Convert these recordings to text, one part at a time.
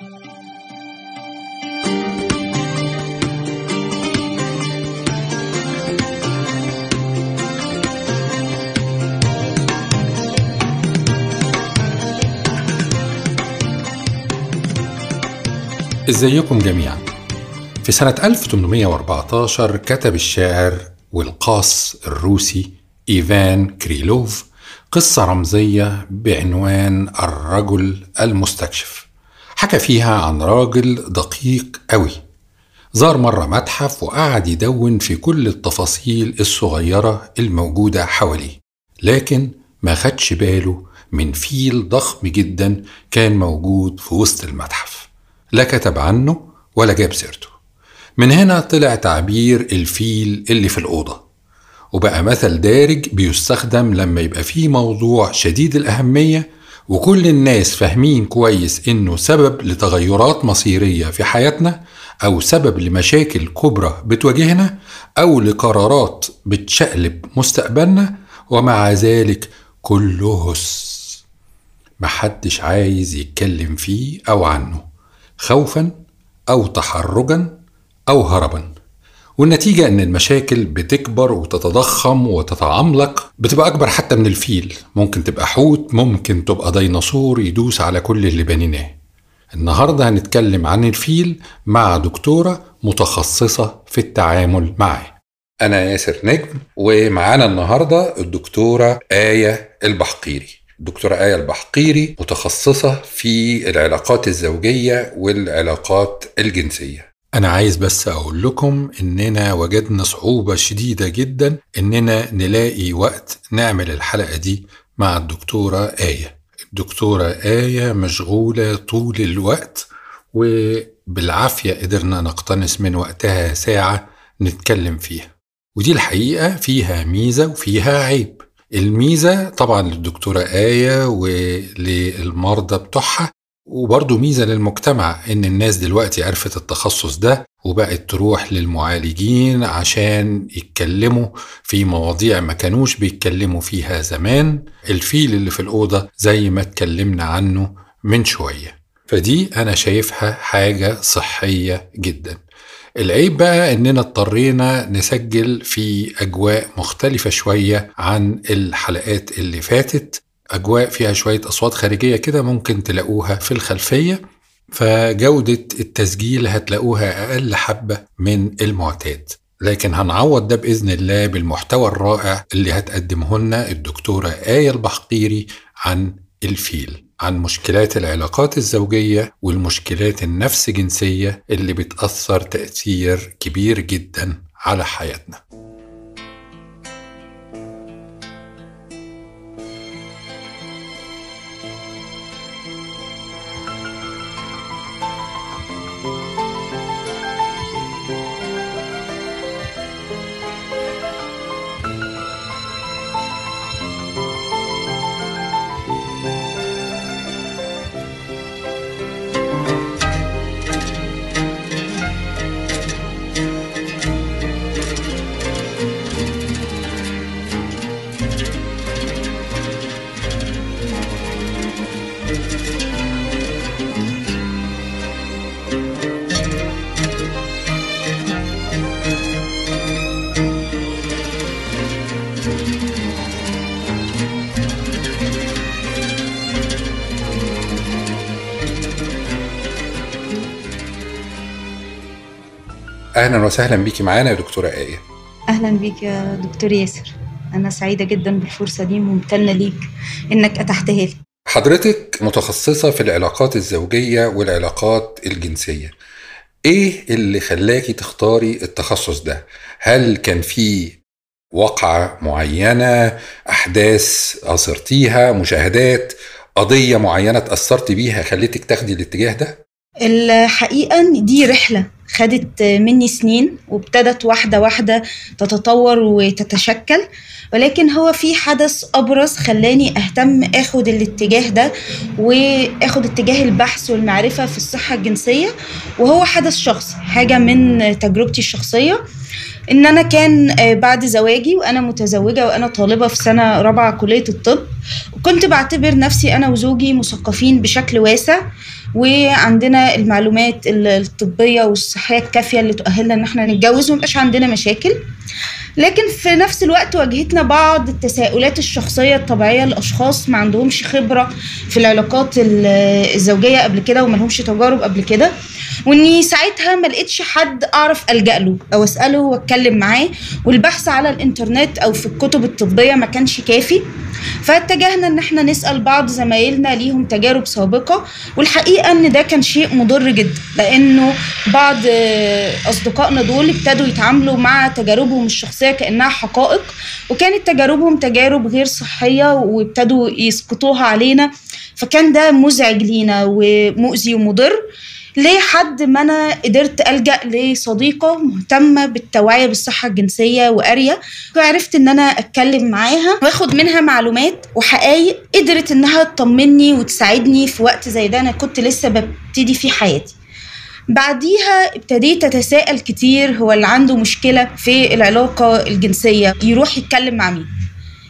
إزيكم جميعا. في سنة 1814 كتب الشاعر والقاص الروسي إيفان كريلوف قصة رمزية بعنوان الرجل المستكشف. حكى فيها عن راجل دقيق قوي. زار مرة متحف وقعد يدون في كل التفاصيل الصغيرة الموجودة حواليه لكن ما خدش باله من فيل ضخم جدا كان موجود في وسط المتحف. لا كتب عنه ولا جاب سيرته. من هنا طلع تعبير الفيل اللي في الأوضة وبقى مثل دارج بيستخدم لما يبقى فيه موضوع شديد الأهمية وكل الناس فاهمين كويس إنه سبب لتغيرات مصيرية في حياتنا أو سبب لمشاكل كبرى بتواجهنا أو لقرارات بتشقلب مستقبلنا ومع ذلك كله هس. محدش عايز يتكلم فيه أو عنه خوفا أو تحرجا أو هربا. والنتيجة إن المشاكل بتكبر وتتضخم وتتعملق بتبقى أكبر حتى من الفيل. ممكن تبقى حوت ممكن تبقى ديناصور يدوس على كل اللي بنيناه. النهاردة هنتكلم عن الفيل مع دكتورة متخصصة في التعامل معاه. أنا ياسر نجم ومعانا النهاردة الدكتورة آية البحقيري. الدكتورة آية البحقيري متخصصة في العلاقات الزوجية والعلاقات الجنسية. أنا عايز بس أقول لكم إننا وجدنا صعوبة شديدة جدا إننا نلاقي وقت نعمل الحلقة دي مع الدكتورة آية. الدكتورة آية مشغولة طول الوقت وبالعافية قدرنا نقتنص من وقتها ساعة نتكلم فيها. ودي الحقيقة فيها ميزة وفيها عيب. الميزة طبعا للدكتورة آية وللمرضى بتوعها وبرضه ميزة للمجتمع إن الناس دلوقتي عرفت التخصص ده وبقت تروح للمعالجين عشان يتكلموا في مواضيع ما كانوش بيتكلموا فيها زمان. الفيل اللي في الأوضة زي ما اتكلمنا عنه من شوية. فدي أنا شايفها حاجة صحية جدا. العيب بقى إننا اضطرينا نسجل في أجواء مختلفة شوية عن الحلقات اللي فاتت. أجواء فيها شوية أصوات خارجية كده ممكن تلاقوها في الخلفية فجودة التسجيل هتلاقوها أقل حبة من المعتاد. لكن هنعوض ده بإذن الله بالمحتوى الرائع اللي هتقدمه لنا الدكتورة آية البحقيري عن الفيل عن مشكلات العلاقات الزوجية والمشكلات النفس جنسية اللي بتأثر تأثير كبير جدا على حياتنا. وسهلا بيكي معانا يا دكتورة آية. أهلا بيك يا دكتور ياسر. أنا سعيدة جدا بالفرصة دي وممتنه ليك إنك اتحتها لي حضرتك متخصصة في العلاقات الزوجية والعلاقات الجنسية. إيه اللي خلاكي تختاري التخصص ده؟ هل كان في وقعه معينة أحداث أثرتيها مشاهدات قضية معينة تأثرتي بيها خلتك تاخدي الاتجاه ده؟ الحقيقة إن دي رحلة. خدت مني سنين وابتدت واحدة واحدة تتطور وتتشكل. ولكن هو في حدث أبرز خلاني أهتم آخد الاتجاه ده وآخد اتجاه البحث والمعرفة في الصحة الجنسية وهو حدث شخصي حاجة من تجربتي الشخصية. إن أنا كان بعد زواجي وأنا متزوجة وأنا طالبة في سنة رابعة كلية الطب وكنت بعتبر نفسي أنا وزوجي مثقفين بشكل واسع. وعندنا المعلومات الطبية والصحية الكافية اللي تؤهلنا إن إحنا نتجوز وميبقاش عندنا مشاكل. لكن في نفس الوقت واجهتنا بعض التساؤلات الشخصية الطبيعية لأشخاص ما عندهمش خبرة في العلاقات الزوجية قبل كده وما لهمش تجارب قبل كده. واني ساعتها ما لقيتش حد اعرف ألجأ له أو اسأله واتكلم معاه والبحث على الانترنت أو في الكتب الطبية ما كانش كافي. فاتجهنا ان إحنا نسأل بعض زمايلنا ليهم تجارب سابقة والحقيقة ان ده كان شيء مضر جدا لأنه بعض اصدقائنا دول ابتدوا يتعاملوا مع تجاربهم الشخصية كأنها حقائق وكانت تجاربهم تجارب غير صحية وابتدوا يسقطوها علينا. فكان ده مزعج لينا ومؤذي ومضر. لحد ما أنا قدرت ألجأ لصديقة مهتمة بالتوعية بالصحة الجنسية وقاريه وعرفت إن أنا أتكلم معاها وآخد منها معلومات وحقائق قدرت إنها تطمني وتساعدني في وقت زي ده أنا كنت لسه ببتدي في حياتي. بعديها ابتديت أتساءل كتير هو اللي عنده مشكلة في العلاقة الجنسية يروح يتكلم مع مين؟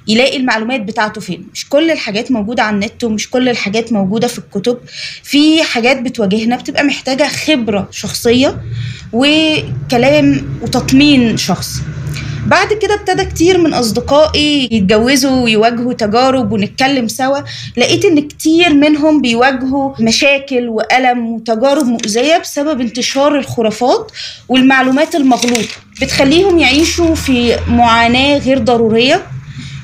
يلاقي المعلومات بتاعته فين. مش كل الحاجات موجودة على النت ومش كل الحاجات موجودة في الكتب. في حاجات بتواجهنا بتبقى محتاجة خبرة شخصية وكلام وتطمين شخصي. بعد كده ابتدى كتير من أصدقائي يتجوزوا ويواجهوا تجارب ونتكلم سوا. لقيت إن كتير منهم بيواجهوا مشاكل وألم وتجارب مؤذية بسبب انتشار الخرافات والمعلومات المغلوطة. بتخليهم يعيشوا في معاناة غير ضرورية.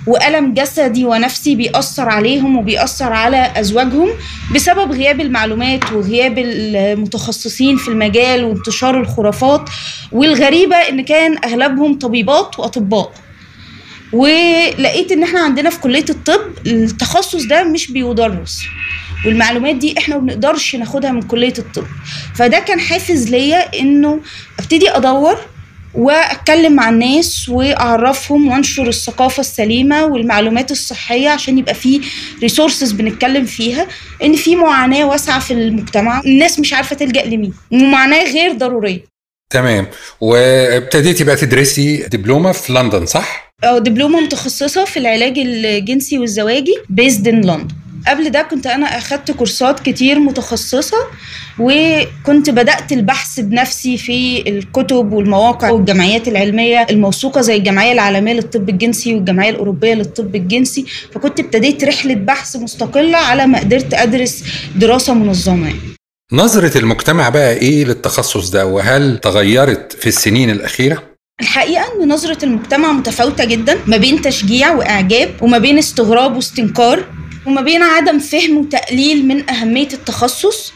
وألم جسدي ونفسي بيأثر عليهم وبيأثر على أزواجهم بسبب غياب المعلومات وغياب المتخصصين في المجال وانتشار الخرافات والغريبة إن كان أغلبهم طبيبات وأطباء. ولقيت إن إحنا عندنا في كلية الطب التخصص ده مش بيدرس والمعلومات دي إحنا ما بنقدرش ناخدها من كلية الطب. فده كان حافز ليا إنه أبتدي أدور واتكلم مع الناس واعرفهم وانشر الثقافة السليمة والمعلومات الصحية عشان يبقى في resources بنتكلم فيها إن في معاناة واسعة في المجتمع الناس مش عارفة تلجأ لمين ومعاناة غير ضرورية. تمام. وابتديتي بقى تدرسي دبلومة في لندن صح؟ آه دبلومة متخصصة في العلاج الجنسي والزواجي based in London قبل ده كنت أنا أخدت كورسات كتير متخصصة وكنت بدأت البحث بنفسي في الكتب والمواقع والجمعيات العلمية الموثوقة زي الجمعية العالمية للطب الجنسي والجمعية الأوروبية للطب الجنسي. فكنت ابتديت رحلة بحث مستقلة على ما قدرت أدرس دراسة منظمة. نظرة المجتمع بقى إيه للتخصص ده؟ وهل تغيرت في السنين الأخيرة؟ الحقيقة إن نظرة المجتمع متفاوتة جدا ما بين تشجيع وإعجاب وما بين استغراب واستنكار. وما بين عدم فهم وتقليل من أهمية التخصص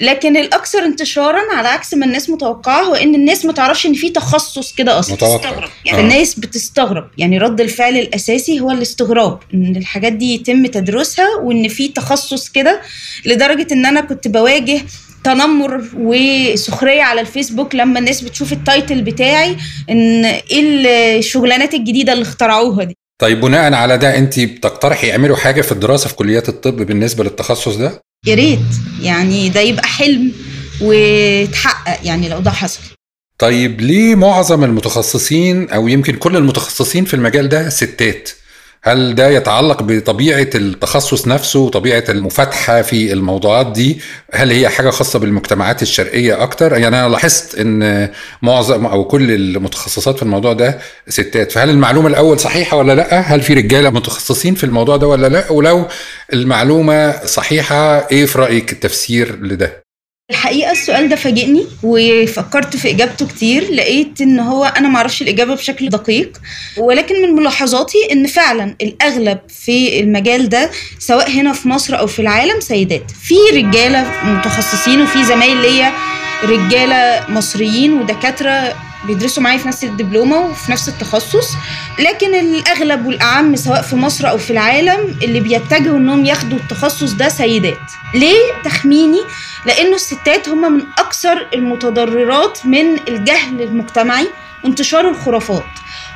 لكن الأكثر انتشارا على عكس ما الناس متوقعة هو إن الناس ما تعرفش إن في تخصص كده أصلا. متوقع. يعني آه. الناس بتستغرب. يعني رد الفعل الأساسي هو الاستغراب إن الحاجات دي يتم تدرسها وإن في تخصص كده لدرجة إن أنا كنت بواجه تنمر وسخرية على الفيسبوك لما الناس بتشوف التايتل بتاعي إن إيه الشغلانات الجديدة اللي اخترعوها دي. طيب بناء على ده انت بتقترحي يعملوا حاجة في الدراسة في كليات الطب بالنسبة للتخصص ده؟ يا ريت يعني ده يبقى حلم ويتحقق يعني لو ده حصل. طيب ليه معظم المتخصصين أو يمكن كل المتخصصين في المجال ده ستات؟ هل ده يتعلق بطبيعة التخصص نفسه وطبيعة المفاتحة في الموضوعات دي؟ هل هي حاجة خاصة بالمجتمعات الشرقية أكتر؟ يعني أنا لاحظت أن معظم أو كل المتخصصات في الموضوع ده ستات. فهل المعلومة الأول صحيحة ولا لأ؟ هل في رجالة متخصصين في الموضوع ده ولا لأ؟ ولو المعلومة صحيحة إيه في رأيك التفسير لده؟ الحقيقة السؤال ده فاجئني وفكرت في إجابته كتير لقيت إن هو أنا معرفش الإجابة بشكل دقيق ولكن من ملاحظاتي إن فعلا الأغلب في المجال ده سواء هنا في مصر أو في العالم سيدات. في رجالة متخصصين وفي زمايل ليا رجالة مصريين ودكاترة بيدرسوا معايا في نفس الدبلومة وفي نفس التخصص لكن الأغلب والأعم سواء في مصر أو في العالم اللي بيتجهوا إنهم ياخدوا التخصص ده سيدات. ليه تخميني؟ لأنه الستات هم من أكثر المتضررات من الجهل المجتمعي وانتشار الخرافات.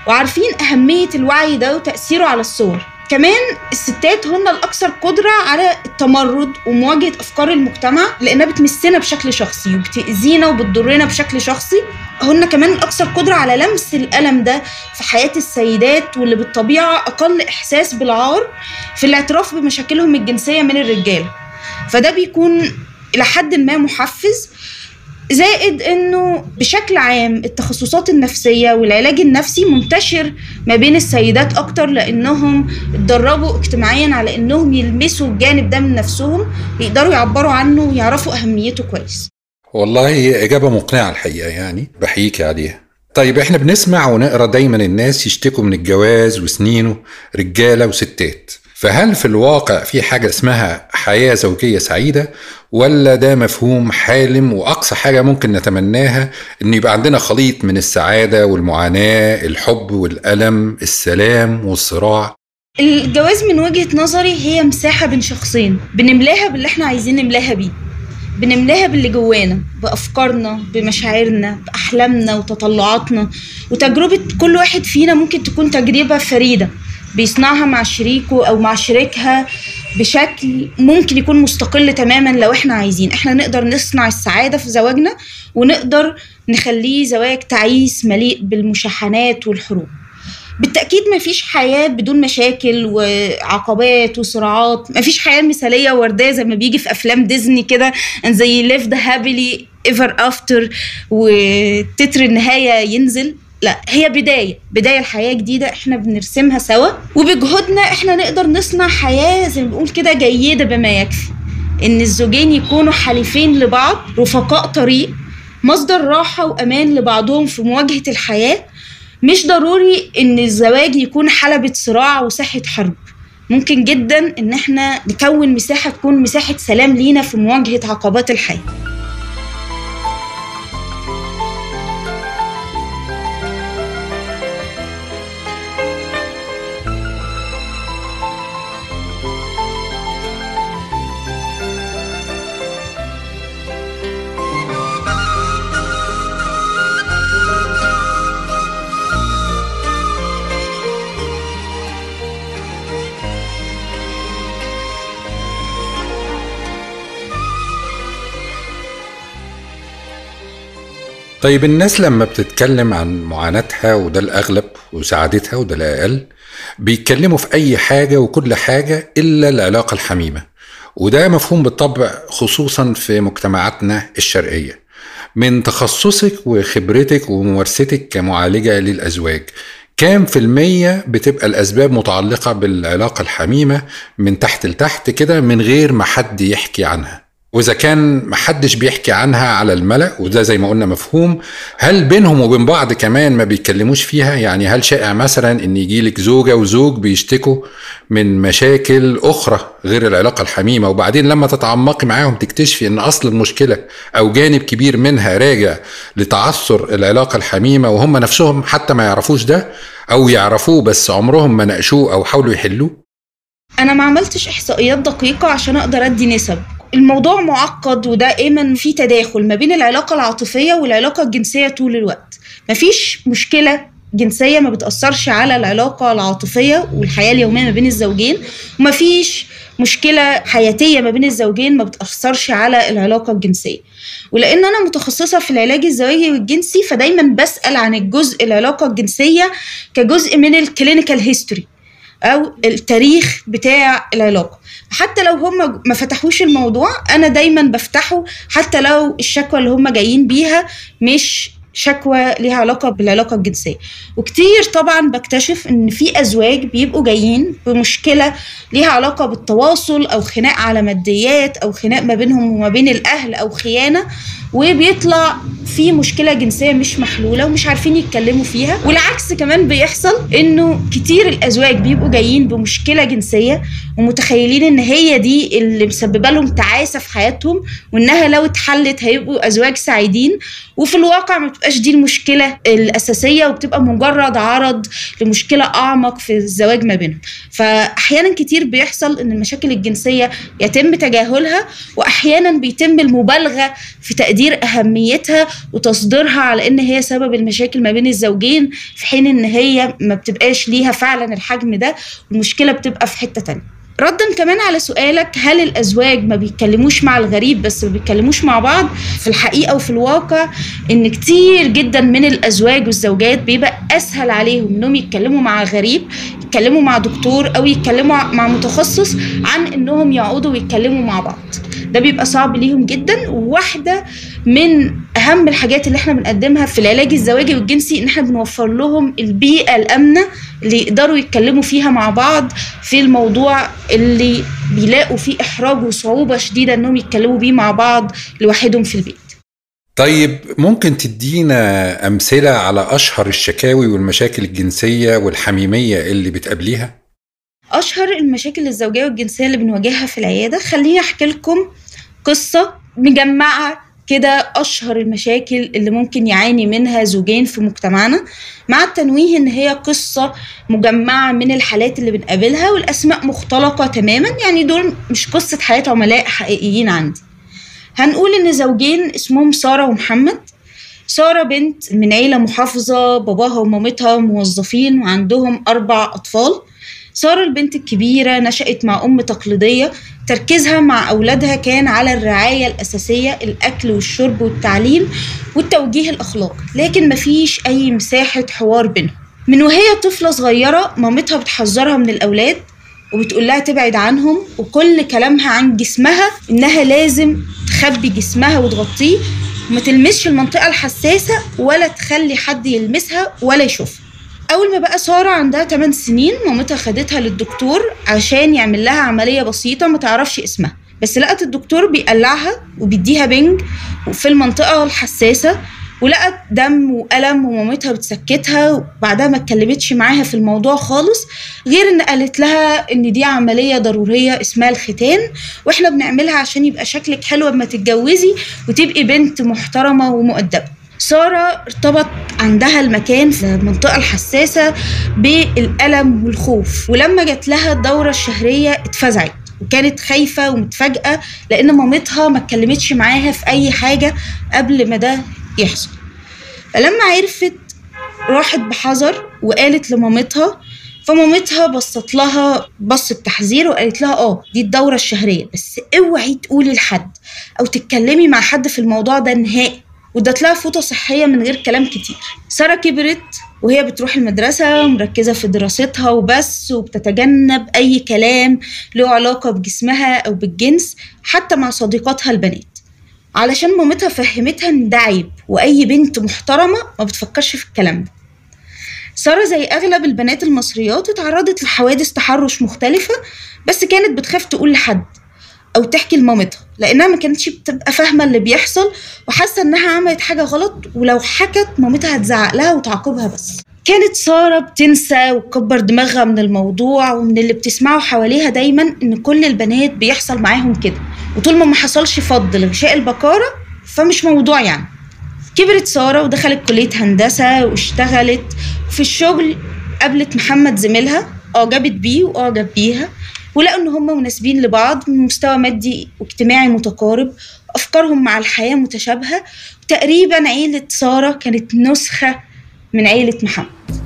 وعارفين أهمية الوعي ده وتأثيره على الصور. كمان الستات هن الأكثر قدرة على التمرد ومواجهة أفكار المجتمع لأنها بتمسنا بشكل شخصي وبتأذينا وبتضرنا بشكل شخصي. هن كمان الأكثر قدرة على لمس الألم ده في حياة السيدات واللي بالطبيعة أقل إحساس بالعار في الاعتراف بمشاكلهم الجنسية من الرجاله فده بيكون إلى حد ما محفز زائد إنه بشكل عام التخصصات النفسية والعلاج النفسي منتشر ما بين السيدات أكتر لأنهم اتدربوا اجتماعيا على إنهم يلمسوا الجانب ده من نفسهم يقدروا يعبروا عنه ويعرفوا أهميته كويس. والله هي إجابة مقنعة الحقيقة يعني بحييك عليها. طيب إحنا بنسمع ونقرأ دايما الناس يشتكوا من الجواز وسنينه رجالة وستات. فهل في الواقع في حاجة اسمها حياة زوجية سعيدة؟ ولا ده مفهوم حالم وأقصى حاجة ممكن نتمناها إن يبقى عندنا خليط من السعادة والمعاناة الحب والألم السلام والصراع. الجواز من وجهة نظري هي مساحة بين شخصين بنملاها باللي إحنا عايزين نملاها بيه. بنملاها باللي جوانا بأفكارنا بمشاعرنا بأحلامنا وتطلعاتنا. وتجربة كل واحد فينا ممكن تكون تجربة فريدة بيصنعها مع شريكه أو مع شريكها. بشكل ممكن يكون مستقل تماما لو إحنا عايزين. إحنا نقدر نصنع السعادة في زواجنا ونقدر نخليه زواج تعيس مليء بالمشاحنات والحروب. بالتأكيد مفيش حياة بدون مشاكل وعقبات وصراعات. مفيش حياة مثالية وردية زي ما بيجي في أفلام ديزني كده زي live the happily ever after وتتر النهاية ينزل. لا هي بداية بداية لحياة جديدة إحنا بنرسمها سوا وبجهودنا إحنا نقدر نصنع حياة زي ما بنقول كده جيدة بما يكفي. إن الزوجين يكونوا حليفين لبعض رفقاء طريق مصدر راحة وأمان لبعضهم في مواجهة الحياة. مش ضروري إن الزواج يكون حلبة صراع وساحة حرب. ممكن جدا إن إحنا نكون مساحة تكون مساحة سلام لينا في مواجهة عقبات الحياة. طيب الناس لما بتتكلم عن معاناتها وده الأغلب وسعادتها وده الأقل بيتكلموا في أي حاجة وكل حاجة إلا العلاقة الحميمة. وده مفهوم بالطبع خصوصا في مجتمعاتنا الشرقية. من تخصصك وخبرتك وممارستك كمعالجة للأزواج كام في المية بتبقى الأسباب متعلقة بالعلاقة الحميمة من تحت لتحت كده من غير ما حد يحكي عنها؟ وإذا كان محدش بيحكي عنها على الملأ وده زي ما قلنا مفهوم هل بينهم وبين بعض كمان ما بيتكلموش فيها؟ يعني هل شائع مثلا إن يجيلك زوجة وزوج بيشتكوا من مشاكل أخرى غير العلاقة الحميمة وبعدين لما تتعمقي معاهم تكتشفي إن أصل المشكلة أو جانب كبير منها راجع لتعثر العلاقة الحميمة وهم نفسهم حتى ما يعرفوش ده أو يعرفوه بس عمرهم ما ناقشوه أو حاولوا يحلوه؟ أنا ما عملتش إحصائيات دقيقة عشان أقدر أدي نسب. الموضوع معقد ودائما في تداخل ما بين العلاقة العاطفية والعلاقة الجنسية طول الوقت. مفيش مشكلة جنسية ما بتأثرش على العلاقة العاطفية والحياة اليومية ما بين الزوجين ومفيش مشكلة حياتية ما بين الزوجين ما بتأثرش على العلاقة الجنسية. ولأن أنا متخصصة في العلاج الزواجي والجنسي فدايما بسأل عن الجزء العلاقة الجنسية كجزء من ال clinical history أو التاريخ بتاع العلاقة. حتى لو هم ما فتحوش الموضوع أنا دايما بفتحه حتى لو الشكوى اللي هم جايين بيها مش شكوى ليها علاقة بالعلاقة الجنسية. وكتير طبعا بكتشف إن في أزواج بيبقوا جايين بمشكلة ليها علاقة بالتواصل أو خناق على ماديات أو خناق ما بينهم وما بين الأهل أو خيانة. وبيطلع في مشكلة جنسية مش محلولة ومش عارفين يتكلموا فيها. والعكس كمان بيحصل إنه كتير الأزواج بيبقوا جايين بمشكلة جنسية ومتخيلين إن هي دي اللي مسببة لهم تعاسة في حياتهم وإنها لو اتحلت هيبقوا أزواج سعيدين. وفي الواقع ما بتبقاش دي المشكلة الأساسية وبتبقى مجرد عرض لمشكلة أعمق في الزواج ما بينهم. فأحيانا كتير بيحصل إن المشاكل الجنسية يتم تجاهلها وأحيانا بيتم المبالغة في تقدير أهميتها وتصديرها على إن هي سبب المشاكل ما بين الزوجين في حين إن هي ما بتبقاش ليها فعلا الحجم ده والمشكلة بتبقى في حتة تانية. ردا كمان على سؤالك هل الأزواج ما بيتكلموش مع الغريب بس ما بيتكلموش مع بعض؟ في الحقيقة وفي الواقع إن كتير جدا من الأزواج والزوجات بيبقى أسهل عليهم إنهم يتكلموا مع غريب يتكلموا مع دكتور أو يتكلموا مع متخصص عن إنهم يقعدوا ويتكلموا مع بعض. ده بيبقى صعب ليهم جدا وواحدة من أهم الحاجات اللي إحنا بنقدمها في العلاج الزواجي والجنسي إن إحنا بنوفر لهم البيئة الأمنة اللي يقدروا يتكلموا فيها مع بعض في الموضوع اللي بيلاقوا فيه إحراج وصعوبة شديدة إنهم يتكلموا بيه مع بعض لوحدهم في البيت طيب ممكن تدينا أمثلة على أشهر الشكاوي والمشاكل الجنسية والحميمية اللي بتقابليها؟ أشهر المشاكل الزوجية والجنسية اللي بنواجهها في العيادة خليني أحكي لكم قصة مجمعة كده أشهر المشاكل اللي ممكن يعاني منها زوجين في مجتمعنا مع التنويه إن هي قصة مجمعة من الحالات اللي بنقابلها والأسماء مختلقة تماما يعني دول مش قصة حياة عملاء حقيقيين عندي. هنقول إن زوجين اسمهم سارة ومحمد. سارة بنت من عيلة محافظة باباها ومامتها موظفين وعندهم أربع أطفال. سارة البنت الكبيرة نشأت مع أم تقليدية تركيزها مع أولادها كان على الرعاية الأساسية الأكل والشرب والتعليم والتوجيه الأخلاقي. لكن مفيش أي مساحة حوار بينهم. من وهي طفلة صغيرة مامتها بتحذرها من الأولاد وبتقول لها تبعد عنهم وكل كلامها عن جسمها إنها لازم تخبي جسمها وتغطيه. وما تلمسش المنطقة الحساسة ولا تخلي حد يلمسها ولا يشوفها. أول ما بقى سارة عندها 8 سنين مامتها خدتها للدكتور عشان يعمل لها عملية بسيطة ما تعرفش اسمها. بس لقت الدكتور بيقلعها وبيديها بنج في المنطقة الحساسة ولقت دم وألم ومامتها بتسكتها وبعدها ما اتكلمتش معاها في الموضوع خالص غير إن قالت لها إن دي عملية ضرورية اسمها الختان وإحنا بنعملها عشان يبقى شكلك حلو لما تتجوزي وتبقي بنت محترمة ومؤدبة. سارة ارتبط عندها المكان في المنطقة الحساسة بالألم والخوف ولما جات لها الدورة الشهرية اتفزعت وكانت خايفة ومتفاجئة لأن مامتها ما اتكلمتش معاها في أي حاجة قبل ما ده يحصل. فلما عرفت راحت بحذر وقالت لمامتها فمامتها بصت لها بصة تحذير وقالت لها آه دي الدورة الشهرية بس اوعي تقولي لحد أو تتكلمي مع حد في الموضوع ده نهائي. وادت لها فوطة صحية من غير كلام كتير. سارة كبرت وهي بتروح المدرسة مركزة في دراستها وبس وبتتجنب أي كلام له علاقة بجسمها أو بالجنس حتى مع صديقاتها البنات. علشان مامتها فهمتها إن ده عيب وأي بنت محترمة ما بتفكرش في الكلام ده. سارة زي أغلب البنات المصريات اتعرضت لحوادث تحرش مختلفة بس كانت بتخاف تقول لحد. أو تحكي لمامتها لأنها ما كانتش بتبقى فاهمة اللي بيحصل وحاسة إنها عملت حاجة غلط ولو حكت مامتها هتزعق لها وتعاقبها بس. كانت سارة بتنسى وتكبر دماغها من الموضوع ومن اللي بتسمعه حواليها دايما إن كل البنات بيحصل معاهم كده. وطول ما ما حصلش فض لغشاء البكاره فمش موضوع يعني. كبرت سارة ودخلت كلية هندسة واشتغلت في الشغل قابلت محمد زميلها أعجبت بيه وأعجب بيها. ولقوا إن هم مناسبين لبعض من مستوى مادي واجتماعي متقارب. أفكارهم مع الحياة متشابهة. تقريبا عيلة سارة كانت نسخة من عيلة محمد.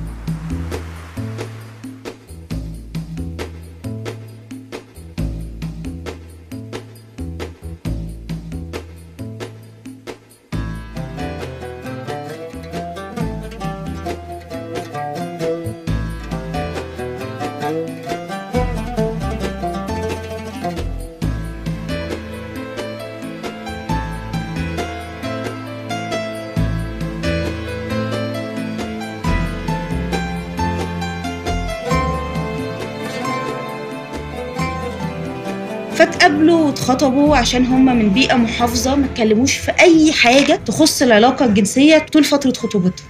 فاتقابلوا واتخطبوا عشان هما من بيئة محافظة ما اتكلموش في أي حاجة تخص العلاقة الجنسية طول فترة خطوبتهم.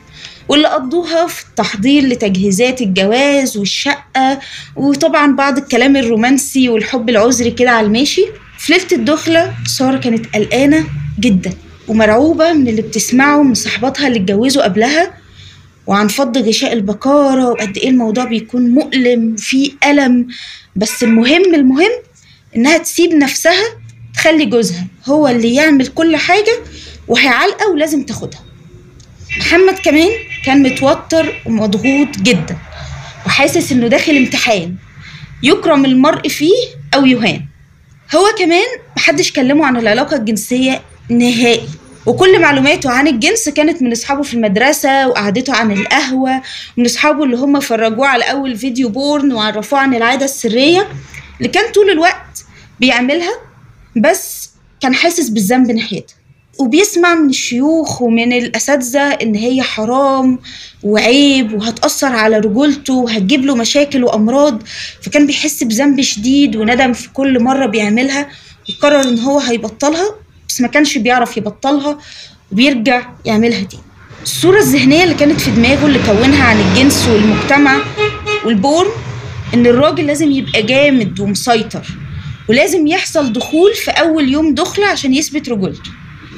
واللي قضوها في التحضير لتجهيزات الجواز والشقة وطبعا بعض الكلام الرومانسي والحب العذري كده على الماشي. في ليلة الدخلة سارة كانت قلقانة جدا ومرعوبة من اللي بتسمعه من صحباتها اللي اتجوزوا قبلها. وعن فض غشاء البكارة وقد إيه الموضوع بيكون مؤلم وفيه ألم. بس المهم المهم إنها تسيب نفسها تخلي جوزها هو اللي يعمل كل حاجة وهي علقة ولازم تاخدها. محمد كمان كان متوتر ومضغوط جدا وحاسس إنه داخل امتحان يكرم المرء فيه أو يهان. هو كمان محدش كلمه عن العلاقة الجنسية نهائي وكل معلوماته عن الجنس كانت من أصحابه في المدرسة وقعدته عن القهوة من أصحابه اللي هم فرجوه على أول فيديو بورن وعرفوه عن العادة السرية. اللي كان طول الوقت بيعملها بس كان حاسس بالذنب ناحيتها. وبيسمع من الشيوخ ومن الأساتذة إن هي حرام وعيب وهتأثر على رجولته وهتجيب له مشاكل وأمراض. فكان بيحس بذنب شديد وندم في كل مرة بيعملها. وقرر إن هو هيبطلها بس ما كانش بيعرف يبطلها وبيرجع يعملها تاني. الصورة الذهنية اللي كانت في دماغه اللي كونها عن الجنس والمجتمع والبورن إن الراجل لازم يبقى جامد ومسيطر ولازم يحصل دخول في أول يوم دخلة عشان يثبت رجولته.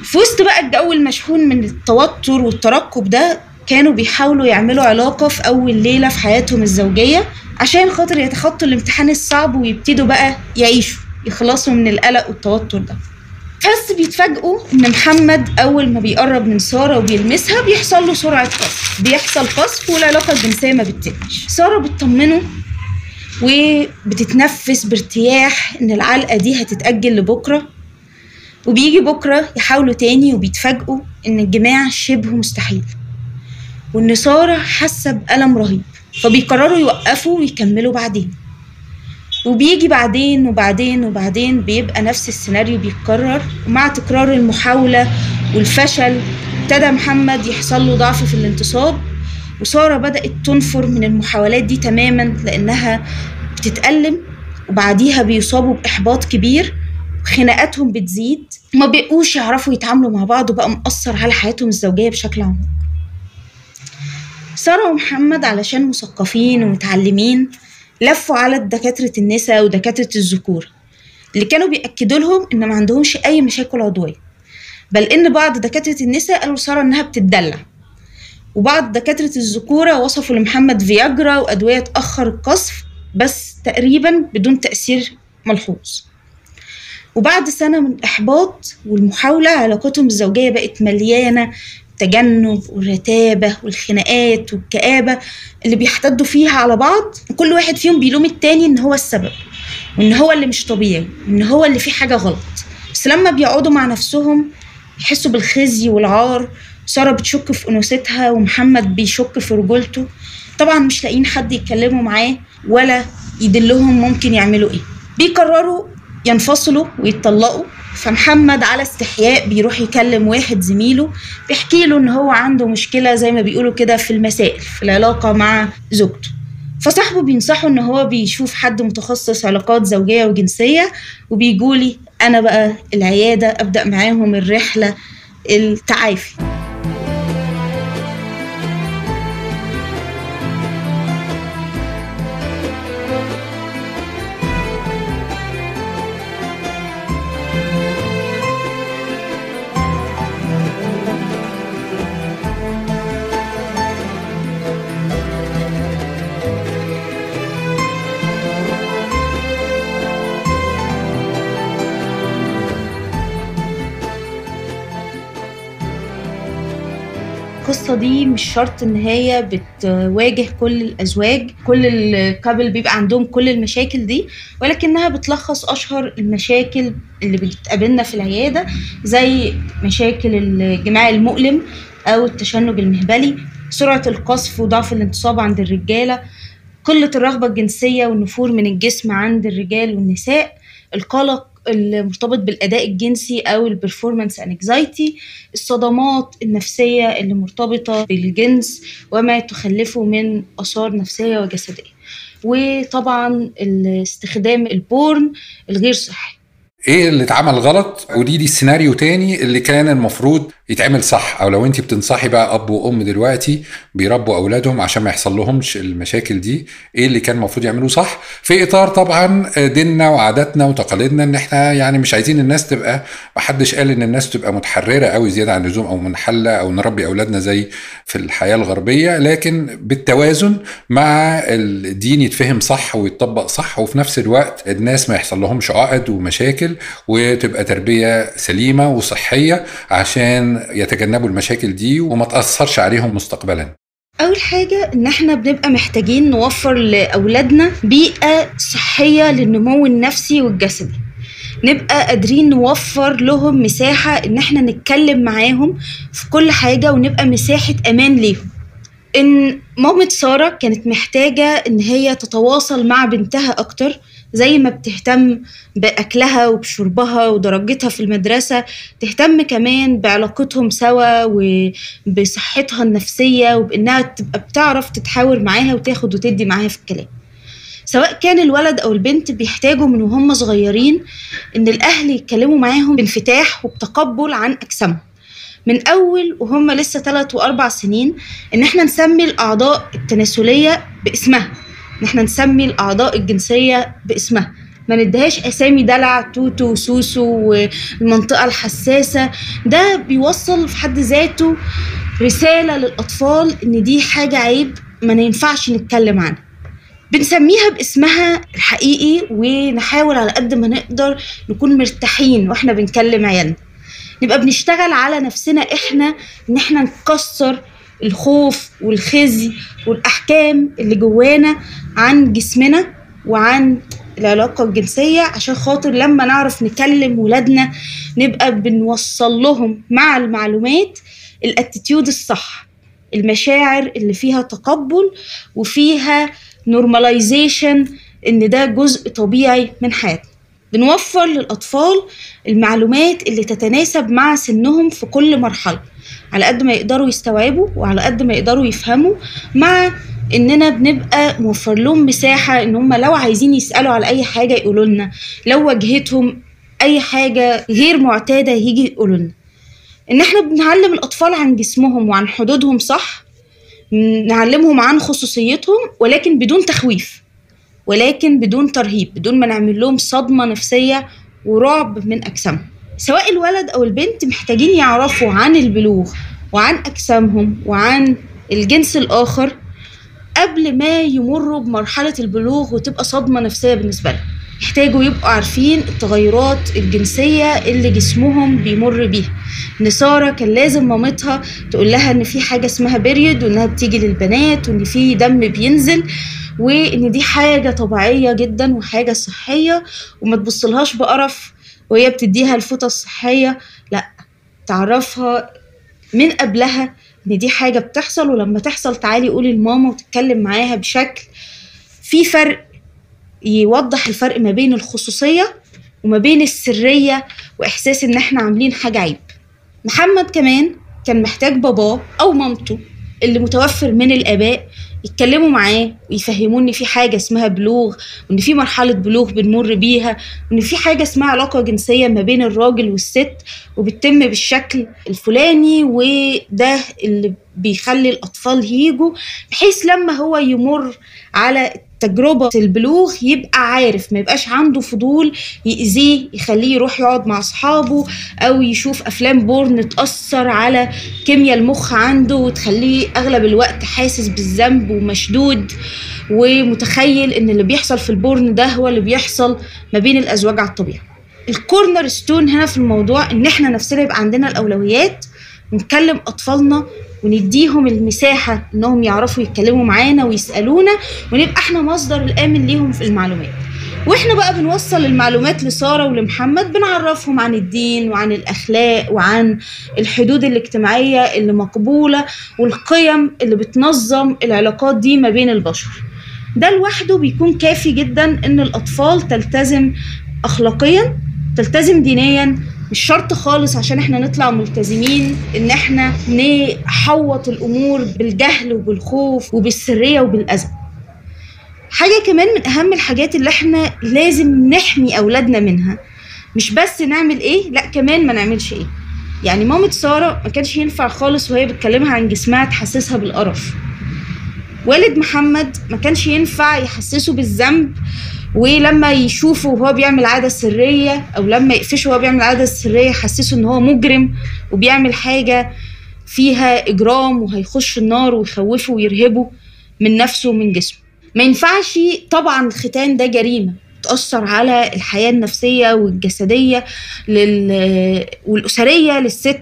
في وسط بقى الجو المشحون من التوتر والترقب ده كانوا بيحاولوا يعملوا علاقة في أول ليلة في حياتهم الزوجية عشان خاطر يتخطوا الامتحان الصعب ويبتدوا بقى يعيشوا يخلصوا من القلق والتوتر ده. بس بيتفاجئوا إن محمد أول ما بيقرب من سارة وبيلمسها بيحصل له سرعة قصف بيحصل قصف والعلاقة الجنسية ما بتتمش سارة بتطمنه وبتتنفس بارتياح إن العلقة دي هتتأجل لبكرة. وبيجي بكرة يحاولوا تاني وبيتفاجئوا إن الجماع شبه مستحيل. وان ساره حاسة بألم رهيب. فبيقرروا يوقفوا ويكملوا بعدين. وبيجي بعدين وبعدين وبعدين بيبقى نفس السيناريو بيتكرر. ومع تكرار المحاولة والفشل ابتدى محمد يحصل له ضعف في الانتصاب. وسارة بدأت تنفر من المحاولات دي تماما لأنها بتتألم وبعديها بيصابوا بإحباط كبير خناقاتهم بتزيد ما بيبقوش يعرفوا يتعاملوا مع بعض وبقى مأثر على حياتهم الزوجية بشكل عميق سارة ومحمد علشان مثقفين ومتعلمين لفوا على دكاترة النساء ودكاترة الذكور اللي كانوا بيأكدوا لهم إن ما عندهمش أي مشاكل عضوية. بل إن بعض دكاترة النساء قالوا سارة إنها بتتدلع. وبعض دكاترة الذكورة وصفوا لمحمد فياجرا وأدوية تأخر القصف بس تقريبا بدون تأثير ملحوظ. وبعد سنة من الإحباط والمحاولة علاقتهم الزوجية بقت مليانة التجنب والرتابة والخناقات والكآبة اللي بيحتدوا فيها على بعض. وكل واحد فيهم بيلوم التاني إن هو السبب وإن هو اللي مش طبيعي وإن هو اللي فيه حاجة غلط. بس لما بيقعدوا مع نفسهم يحسوا بالخزي والعار سارة بتشك في أنوثتها ومحمد بيشك في رجولته. طبعا مش لاقيين حد يتكلموا معاه ولا يدلهم ممكن يعملوا إيه. بيقرروا ينفصلوا ويتطلقوا فمحمد على استحياء بيروح يكلم واحد زميله بيحكي له إن هو عنده مشكلة زي ما بيقولوا كده في المسائل في العلاقة مع زوجته. فصاحبه بينصحه إن هو بيشوف حد متخصص علاقات زوجية وجنسية وبيجولي أنا بقى العيادة أبدأ معاهم الرحلة التعافي. مش شرط إن هي بتواجه كل الأزواج كل ال couple بيبقى عندهم كل المشاكل دي ولكنها بتلخص أشهر المشاكل اللي بتقابلنا في العيادة زي مشاكل الجماع المؤلم أو التشنج المهبلي سرعة القذف وضعف الانتصاب عند الرجالة قلة الرغبة الجنسية والنفور من الجسم عند الرجال والنساء القلق المرتبط بالأداء الجنسي أو ال performance anxiety الصدمات النفسية اللي مرتبطة بالجنس وما تخلفه من آثار نفسية وجسدية. وطبعا استخدام ال porn الغير صحي. إيه اللي اتعمل غلط؟ ودي دي السيناريو تاني اللي كان المفروض يتعمل صح. أو لو انت بتنصحي بقى اب وام دلوقتي بيربوا اولادهم عشان ما يحصل لهمش المشاكل دي إيه اللي كان المفروض يعملوه صح؟ في اطار طبعا ديننا وعاداتنا وتقاليدنا ان إحنا يعني مش عايزين الناس تبقى ما حدش قال ان الناس تبقى متحررة قوي زيادة عن اللزوم أو منحلة أو نربي اولادنا زي في الحياة الغربية. لكن بالتوازن مع الدين يتفهم صح ويتطبق صح وفي نفس الوقت الناس ما يحصل لهمش عقد ومشاكل. وتبقى تربية سليمة وصحية عشان يتجنبوا المشاكل دي وما تأثرش عليهم مستقبلا. أول حاجة إن إحنا بنبقى محتاجين نوفر لأولادنا بيئة صحية للنمو النفسي والجسدي. نبقى قادرين نوفر لهم مساحة إن إحنا نتكلم معاهم في كل حاجة ونبقى مساحة أمان ليهم. إن مامة سارة كانت محتاجة إن هي تتواصل مع بنتها أكتر زي ما بتهتم بأكلها وبشربها ودرجتها في المدرسة تهتم كمان بعلاقتهم سوا وبصحتها النفسية وبإنها تبقى بتعرف تتحاور معاها وتاخد وتدي معاها في الكلام. سواء كان الولد أو البنت بيحتاجوا من وهم صغيرين إن الأهل يتكلموا معاهم بانفتاح وبتقبل عن أجسامهم. من أول وهم لسه ثلاث وأربع سنين إن إحنا نسمي الأعضاء التناسلية باسمها. إن إحنا نسمي الأعضاء الجنسية باسمها. ما نديهاش أسامي دلع توتو وسوسو والمنطقة الحساسة. ده بيوصل في حد ذاته رسالة للأطفال إن دي حاجة عيب ما ينفعش نتكلم عنها. بنسميها باسمها الحقيقي ونحاول على قد ما نقدر نكون مرتاحين وإحنا بنكلم عيالنا. نبقى بنشتغل على نفسنا إحنا إن إحنا نكسر الخوف والخزي والأحكام اللي جوانا عن جسمنا وعن العلاقة الجنسية عشان خاطر لما نعرف نكلم ولادنا نبقى بنوصل لهم مع المعلومات ال attitude الصح المشاعر اللي فيها تقبل وفيها normalization إن ده جزء طبيعي من حياتنا. بنوفر للأطفال المعلومات اللي تتناسب مع سنهم في كل مرحلة على قد ما يقدروا يستوعبوا وعلى قد ما يقدروا يفهموا مع إننا بنبقى موفر لهم مساحة إن هم لو عايزين يسألوا على أي حاجة يقولوا لنا لو واجهتهم أي حاجة غير معتادة يجي يقولوا لنا. إن إحنا بنعلم الأطفال عن جسمهم وعن حدودهم صح نعلمهم عن خصوصيتهم ولكن بدون تخويف. ولكن بدون ترهيب بدون ما نعمل لهم صدمة نفسية ورعب من أجسامهم. سواء الولد أو البنت محتاجين يعرفوا عن البلوغ وعن أجسامهم وعن الجنس الآخر قبل ما يمروا بمرحلة البلوغ وتبقى صدمة نفسية بالنسبة لهم. يحتاجوا يبقوا عارفين التغيرات الجنسية اللي جسمهم بيمر بيها. ان سارة كان لازم مامتها تقول لها إن في حاجة اسمها بيريود وإنها بتيجي للبنات وإن في دم بينزل. وإن دي حاجة طبيعية جدا وحاجة صحية وما تبصلهاش بقرف وهي بتديها الفوطة الصحية لأ تعرفها من قبلها إن دي حاجة بتحصل ولما تحصل تعالي قولي لماما وتتكلم معاها بشكل في فرق يوضح الفرق ما بين الخصوصية وما بين السرية وإحساس إن إحنا عاملين حاجة عيب. محمد كمان كان محتاج باباه أو مامته اللي متوفر من الآباء يتكلموا معاه ويفهموه ان في حاجة اسمها بلوغ وإن في مرحلة بلوغ بنمر بيها وإن في حاجة اسمها علاقة جنسية ما بين الراجل والست وبتتم بالشكل الفلاني وده اللي بيخلي الأطفال يجوا بحيث لما هو يمر على تجربة البلوغ يبقى عارف ما يبقاش عنده فضول يأذيه يخليه يروح يقعد مع أصحابه أو يشوف أفلام porn تأثر على كيمياء المخ عنده وتخليه أغلب الوقت حاسس بالذنب ومشدود ومتخيل إن اللي بيحصل في ال porn ده هو اللي بيحصل ما بين الأزواج على الطبيعة. ال cornerstone هنا في الموضوع إن إحنا نفسنا يبقى عندنا الأولويات ونكلم أطفالنا ونديهم المساحة إنهم يعرفوا يتكلموا معانا ويسألونا ونبقى إحنا مصدر الآمن ليهم في المعلومات. وإحنا بقى بنوصل المعلومات لسارة ولمحمد بنعرفهم عن الدين وعن الأخلاق وعن الحدود الاجتماعية اللي مقبولة والقيم اللي بتنظم العلاقات دي ما بين البشر. ده لوحده بيكون كافي جدا إن الأطفال تلتزم أخلاقيا تلتزم دينيا مش شرط خالص عشان إحنا نطلع ملتزمين ان إحنا نحوط الأمور بالجهل وبالخوف وبالسرية وبالأذى. حاجة كمان من أهم الحاجات اللي إحنا لازم نحمي أولادنا منها مش بس نعمل إيه لا كمان ما نعملش إيه. يعني مامة سارة ما كانش ينفع خالص وهي بتكلمها عن جسمها تحسسها بالقرف. والد محمد ما كانش ينفع يحسسه بالذنب ولما يشوفه وهو بيعمل عادة سرية أو لما يقفشه وهو بيعمل عادة سرية يحسسه إن هو مجرم وبيعمل حاجة فيها إجرام وهيخش النار ويخوفه ويرهبه من نفسه ومن جسمه. ما ينفعش طبعا الختان ده جريمة تأثر على الحياة النفسية والجسدية لل... والأسرية للست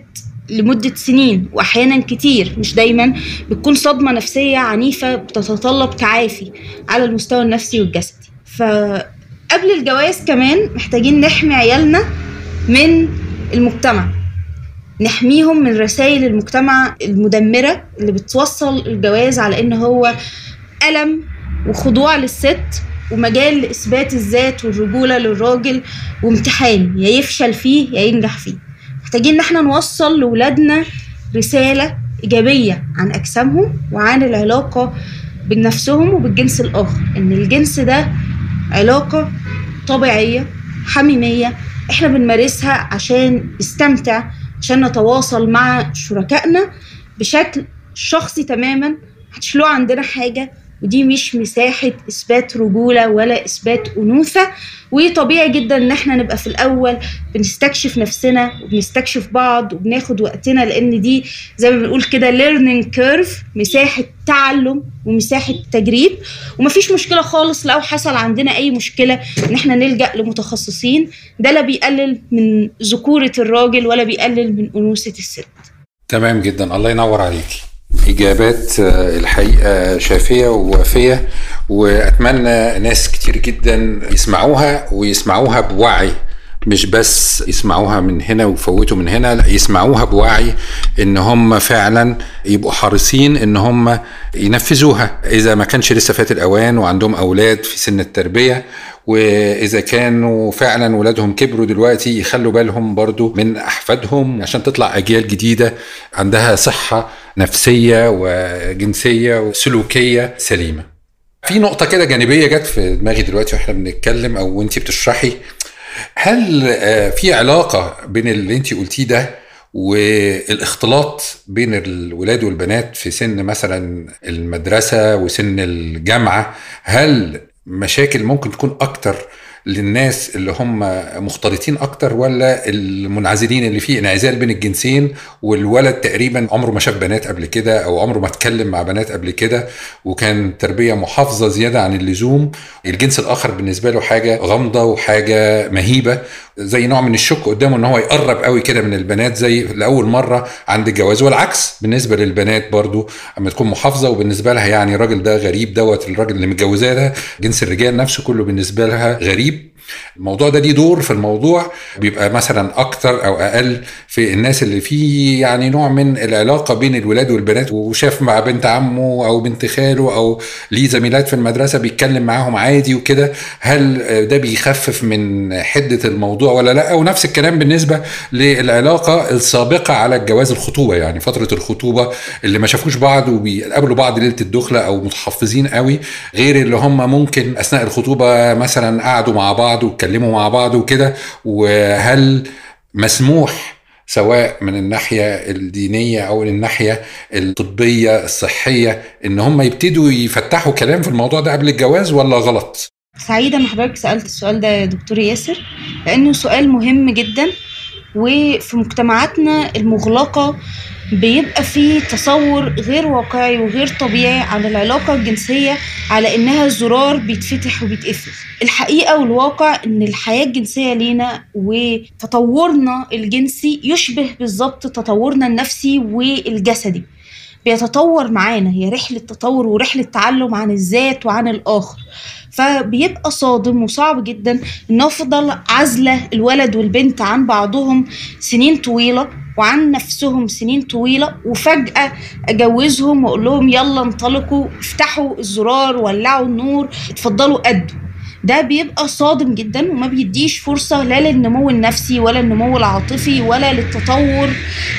لمدة سنين وأحيانا كتير. مش دايما بتكون صدمة نفسية عنيفة بتتطلب تعافي على المستوى النفسي والجسدي. فقبل الجواز كمان محتاجين نحمي عيالنا من المجتمع. نحميهم من رسائل المجتمع المدمرة اللي بتوصل الجواز على إن هو ألم وخضوع للست ومجال لإثبات الذات والرجولة للراجل وامتحان يا يفشل فيه يا ينجح فيه. محتاجين إن إحنا نوصل لولادنا رسالة إيجابية عن أجسامهم وعن العلاقة بنفسهم وبالجنس الآخر إن الجنس ده علاقة طبيعية حميمية. إحنا بنمارسها عشان نستمتع عشان نتواصل مع شركائنا بشكل شخصي تماما. محدش له عندنا حاجة ودي مش مساحة إثبات رجولة ولا إثبات أنوثة وطبيعي جدا إن إحنا نبقى في الأول بنستكشف نفسنا وبنستكشف بعض وبناخد وقتنا لأن دي زي ما بنقول كده learning curve مساحة تعلم ومساحة تجريب. ومفيش مشكلة خالص لو حصل عندنا أي مشكلة إن إحنا نلجأ لمتخصصين. ده لا بيقلل من ذكورة الراجل ولا بيقلل من أنوثة الست. تمام جدا. الله ينور عليكي. إجابات الحقيقة شافية ووافية وأتمنى ناس كتير جدا يسمعوها ويسمعوها بوعي مش بس يسمعوها من هنا ويفوتوا من هنا لا يسمعوها بوعي إن هم فعلا يبقوا حريصين إن هم ينفذوها. إذا ما كانش لسه فات الأوان وعندهم أولاد في سن التربية وإذا كانوا فعلا ولادهم كبروا دلوقتي يخلوا بالهم برضو من أحفادهم عشان تطلع أجيال جديدة عندها صحة نفسية وجنسية وسلوكية سليمة. في نقطة كده جانبية جت في دماغي دلوقتي وإحنا بنتكلم أو وانت بتشرحي. هل في علاقة بين اللي انت قلتيه ده والاختلاط بين الولاد والبنات في سن مثلا المدرسة وسن الجامعة؟ هل مشاكل ممكن تكون أكتر للناس اللي هم مختلطين أكتر ولا المنعزلين اللي فيه انعزال بين الجنسين والولد تقريبا عمره ما شاف بنات قبل كده أو عمره ما اتكلم مع بنات قبل كده وكان تربية محافظة زيادة عن اللزوم. الجنس الآخر بالنسبة له حاجة غامضة وحاجة مهيبة زي نوع من الشك قدامه إن هو يقرب قوي كده من البنات زي لأول مرة عند الجواز والعكس بالنسبة للبنات برضو أما تكون محافظة وبالنسبة لها يعني الراجل ده غريب دوت الراجل اللي متجوزاه ده جنس الرجال نفسه كله بالنسبة لها غريب. الموضوع ده ليه دور في الموضوع بيبقى مثلا أكتر أو أقل في الناس اللي فيه يعني نوع من العلاقة بين الولاد والبنات وشاف مع بنت عمه أو بنت خاله أو ليه زميلات في المدرسة بيتكلم معاهم عادي وكده هل ده بيخفف من حدة الموضوع ولا لأ؟ ونفس الكلام بالنسبة للعلاقة السابقة على الجواز الخطوبة يعني فترة الخطوبة اللي ما شافوش بعض وبيقابلوا بعض ليلة الدخلة أو متحفظين قوي غير اللي هم ممكن أثناء الخطوبة مثلا قعدوا مع بعض واتكلموا مع بعض وكده وهل مسموح سواء من الناحية الدينية أو الناحية الطبية الصحية إن هم يبتدوا يفتحوا كلام في الموضوع ده قبل الجواز ولا غلط؟ سعيدة إن حضرتك سألت السؤال ده يا دكتور ياسر لأنه سؤال مهم جدا وفي مجتمعاتنا المغلقة بيبقى فيه تصور غير واقعي وغير طبيعي عن العلاقة الجنسية على إنها زرار بيتفتح وبيتقفل. الحقيقة والواقع إن الحياة الجنسية لينا وتطورنا الجنسي يشبه بالظبط تطورنا النفسي والجسدي. بيتطور معانا هي رحلة تطور ورحلة تعلم عن الذات وعن الآخر. فبيبقى صادم وصعب جدا إن أفضل عزلة الولد والبنت عن بعضهم سنين طويلة وعن نفسهم سنين طويلة وفجأة أجوزهم وأقول لهم يلا انطلقوا افتحوا الزرار ولعوا النور اتفضلوا أدوا. ده بيبقى صادم جدا وما بيديش فرصة لا للنمو النفسي ولا النمو العاطفي ولا للتطور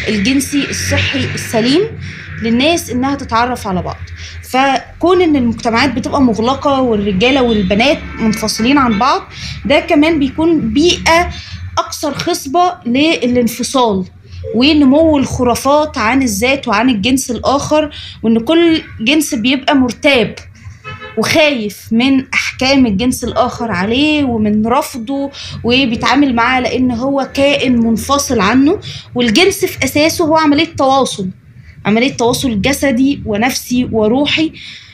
الجنسي الصحي السليم. للناس إنها تتعرف على بعض. فكون إن المجتمعات بتبقى مغلقة والرجالة والبنات منفصلين عن بعض ده كمان بيكون بيئة أكثر خصبة للانفصال ونمو الخرافات عن الذات وعن الجنس الآخر وإن كل جنس بيبقى مرتاب وخايف من أحكام الجنس الآخر عليه ومن رفضه وبيتعامل معاه لأن هو كائن منفصل عنه والجنس في أساسه هو عملية تواصل. عملية تواصل جسدي ونفسي وروحي.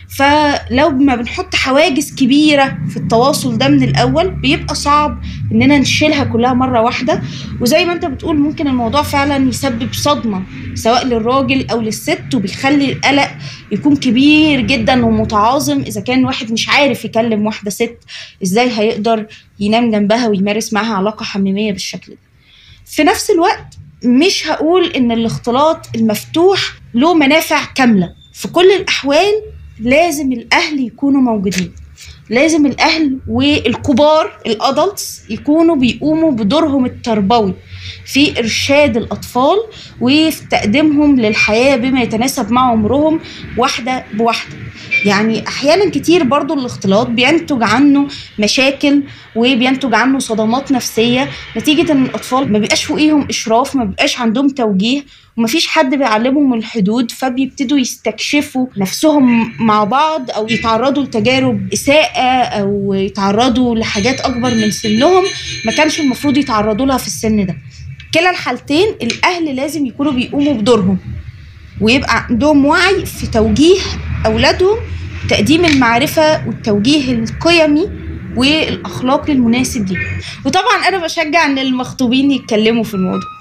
فلو ما بنحط حواجز كبيرة في التواصل ده من الأول بيبقى صعب إننا نشيلها كلها مرة واحدة. وزي ما أنت بتقول ممكن الموضوع فعلا يسبب صدمة سواء للراجل أو للست وبيخلي القلق يكون كبير جدا ومتعاظم. إذا كان واحد مش عارف يكلم واحدة ست إزاي هيقدر ينام جنبها ويمارس معاها علاقة حميمية بالشكل ده؟ في نفس الوقت مش هقول إن الاختلاط المفتوح له منافع كاملة. في كل الأحوال لازم الأهل يكونوا موجودين. لازم الأهل والكبار الادلتس يكونوا بيقوموا بدورهم التربوي في إرشاد الأطفال وفي تقديمهم للحياة بما يتناسب مع عمرهم واحدة بواحدة. يعني أحيانا كتير برضو الاختلاط بينتج عنه مشاكل وبينتج عنه صدمات نفسية نتيجة إن الأطفال ما بيبقاش فوقيهم إشراف ما بيبقاش عندهم توجيه ومفيش حد بيعلمهم الحدود فبيبتدوا يستكشفوا نفسهم مع بعض أو يتعرضوا لتجارب اساءه أو يتعرضوا لحاجات أكبر من سنهم ما كانش المفروض يتعرضوا لها في السن ده. كلا الحالتين الأهل لازم يكونوا بيقوموا بدورهم ويبقى عندهم وعي في توجيه أولادهم تقديم المعرفة والتوجيه القيمي والاخلاقي المناسب ليهم. وطبعا أنا بشجع إن المخطوبين يتكلموا في الموضوع.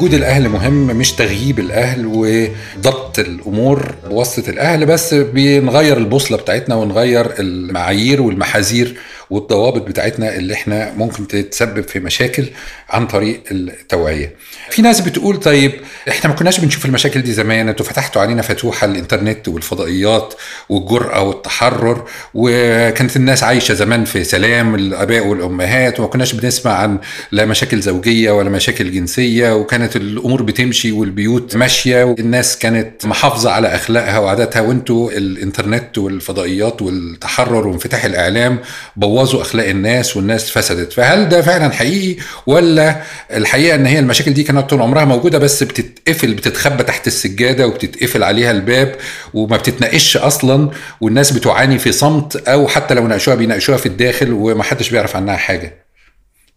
وجود الأهل مهم مش تغييب الأهل وضبط الأمور بواسطه الأهل بس بنغير البوصلة بتاعتنا ونغير المعايير والمحاذير والضوابط بتاعتنا اللي إحنا ممكن تتسبب في مشاكل عن طريق التوعية. في ناس بتقول طيب إحنا ما كناش بنشوف المشاكل دي زمان أنتوا فتحتوا علينا فتوحة الإنترنت والفضائيات والجرأة والتحرر وكانت الناس عايشة زمان في سلام الآباء والأمهات وما كناش بنسمع عن لا مشاكل زوجية ولا مشاكل جنسية وكانت الأمور بتمشي والبيوت ماشية والناس كانت محافظة على أخلاقها وعاداتها وانتوا الانترنت والفضائيات والتحرر وانفتاح الإعلام بوظوا أخلاق الناس والناس فسدت. فهل ده فعلا حقيقي؟ ولا الحقيقة إن هي المشاكل دي كانت طول عمرها موجودة بس بتتقفل بتتخبى تحت السجادة وبتتقفل عليها الباب وما بتتناقش أصلا والناس بتعاني في صمت أو حتى لو ناقشوها بيناقشوها في الداخل ومحدش بيعرف عنها حاجة.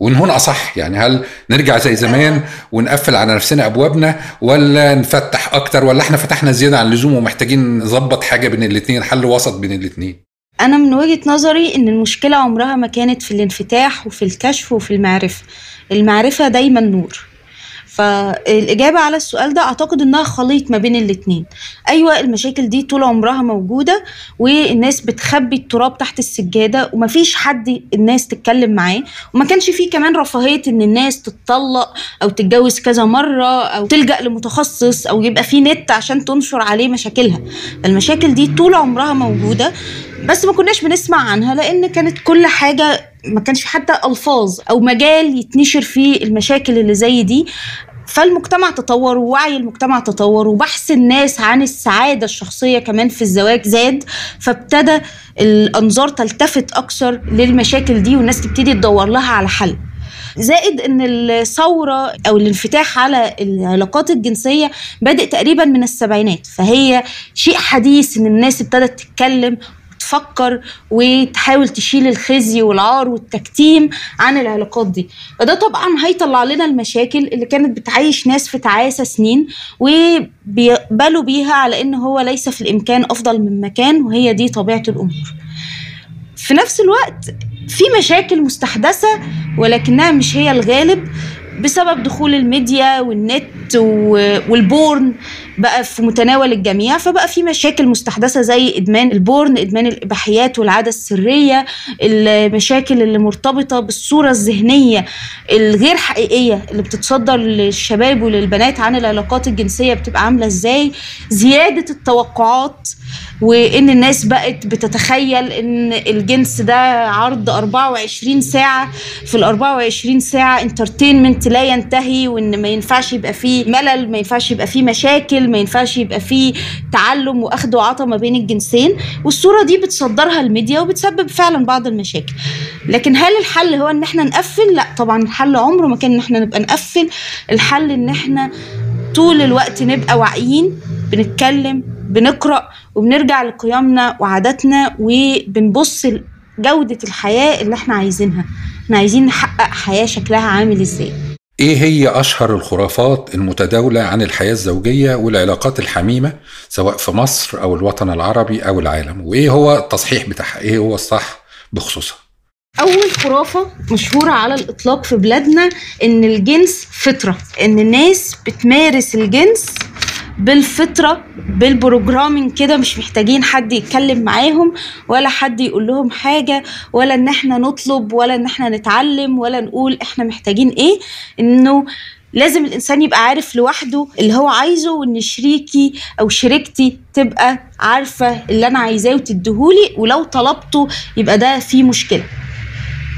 وان هنا أصح. يعني هل نرجع زي زمان ونقفل على نفسنا أبوابنا ولا نفتح أكتر ولا إحنا فتحنا زيادة عن اللزوم ومحتاجين نظبط حاجة بين الاثنين حل وسط بين الاثنين أنا من وجهة نظري إن المشكلة عمرها ما كانت في الانفتاح وفي الكشف وفي المعرفة. المعرفة دايما نور. فالإجابة على السؤال ده أعتقد إنها خليط ما بين الاتنين. أيوة المشاكل دي طول عمرها موجودة والناس بتخبي التراب تحت السجادة ومفيش حد الناس تتكلم معاه وما كانش فيه كمان رفاهية إن الناس تتطلق أو تتجوز كذا مرة أو تلجأ لمتخصص أو يبقى فيه نت عشان تنشر عليه مشاكلها. المشاكل دي طول عمرها موجودة بس ما كناش بنسمع عنها لأن كانت كل حاجة ما كانش حتى ألفاظ أو مجال يتنشر فيه المشاكل اللي زي دي. فالمجتمع تطور ووعي المجتمع تطور وبحث الناس عن السعادة الشخصية كمان في الزواج زاد. فابتدى الأنظار تلتفت أكثر للمشاكل دي والناس تبتدي تدور لها على حل. زائد إن الثورة أو الانفتاح على العلاقات الجنسية بادئ تقريبا من السبعينات فهي شيء حديث إن الناس ابتدت تتكلم تفكر وتحاول تشيل الخزي والعار والتكتيم عن العلاقات دي. فده طبعا هيطلع لنا المشاكل اللي كانت بتعيش ناس في تعاسة سنين وبيقبلوا بيها على إن هو ليس في الإمكان أفضل مما كان وهي دي طبيعة الأمور. في نفس الوقت في مشاكل مستحدثة ولكنها مش هي الغالب بسبب دخول الميديا والنت وال porn بقى في متناول الجميع فبقى في مشاكل مستحدثة زي إدمان ال porn إدمان الإباحيات والعادة السرية المشاكل اللي مرتبطة بالصورة الذهنية الغير حقيقية اللي بتتصدر للشباب وللبنات عن العلاقات الجنسية بتبقى عاملة إزاي زيادة التوقعات وإن الناس بقت بتتخيل إن الجنس ده عرض 24 ساعة في ال 24 ساعة entertainment لا ينتهي وإن ما ينفعش يبقى فيه ملل ما ينفعش يبقى فيه مشاكل ما ينفعش يبقى فيه تعلم واخد وعطا ما بين الجنسين. والصورة دي بتصدرها الميديا وبتسبب فعلا بعض المشاكل. لكن هل الحل هو إن إحنا نقفل؟ لا طبعا الحل عمره ما كان إن إحنا نبقى نقفل. الحل إن إحنا طول الوقت نبقى واعيين بنتكلم بنقرأ وبنرجع لقيمنا وعاداتنا وبنبص جوده الحياة اللي إحنا عايزينها. إحنا عايزين نحقق حياة شكلها عامل إزاي. إيه هي أشهر الخرافات المتداولة عن الحياة الزوجية والعلاقات الحميمة سواء في مصر أو الوطن العربي أو العالم؟ وإيه هو التصحيح بتاعها؟ إيه هو الصح بخصوصها؟ أول خرافة مشهورة على الإطلاق في بلادنا إن الجنس فطرة إن الناس بتمارس الجنس بالفطرة بالبروجرامينج كده مش محتاجين حد يتكلم معاهم ولا حد يقول لهم حاجة ولا إن إحنا نطلب ولا إن إحنا نتعلم ولا نقول إحنا محتاجين إيه. إنه لازم الإنسان يبقى عارف لوحده اللي هو عايزه وإن شريكي أو شريكتي تبقى عارفة اللي أنا عايزاه وتديهولي ولو طلبته يبقى ده فيه مشكلة.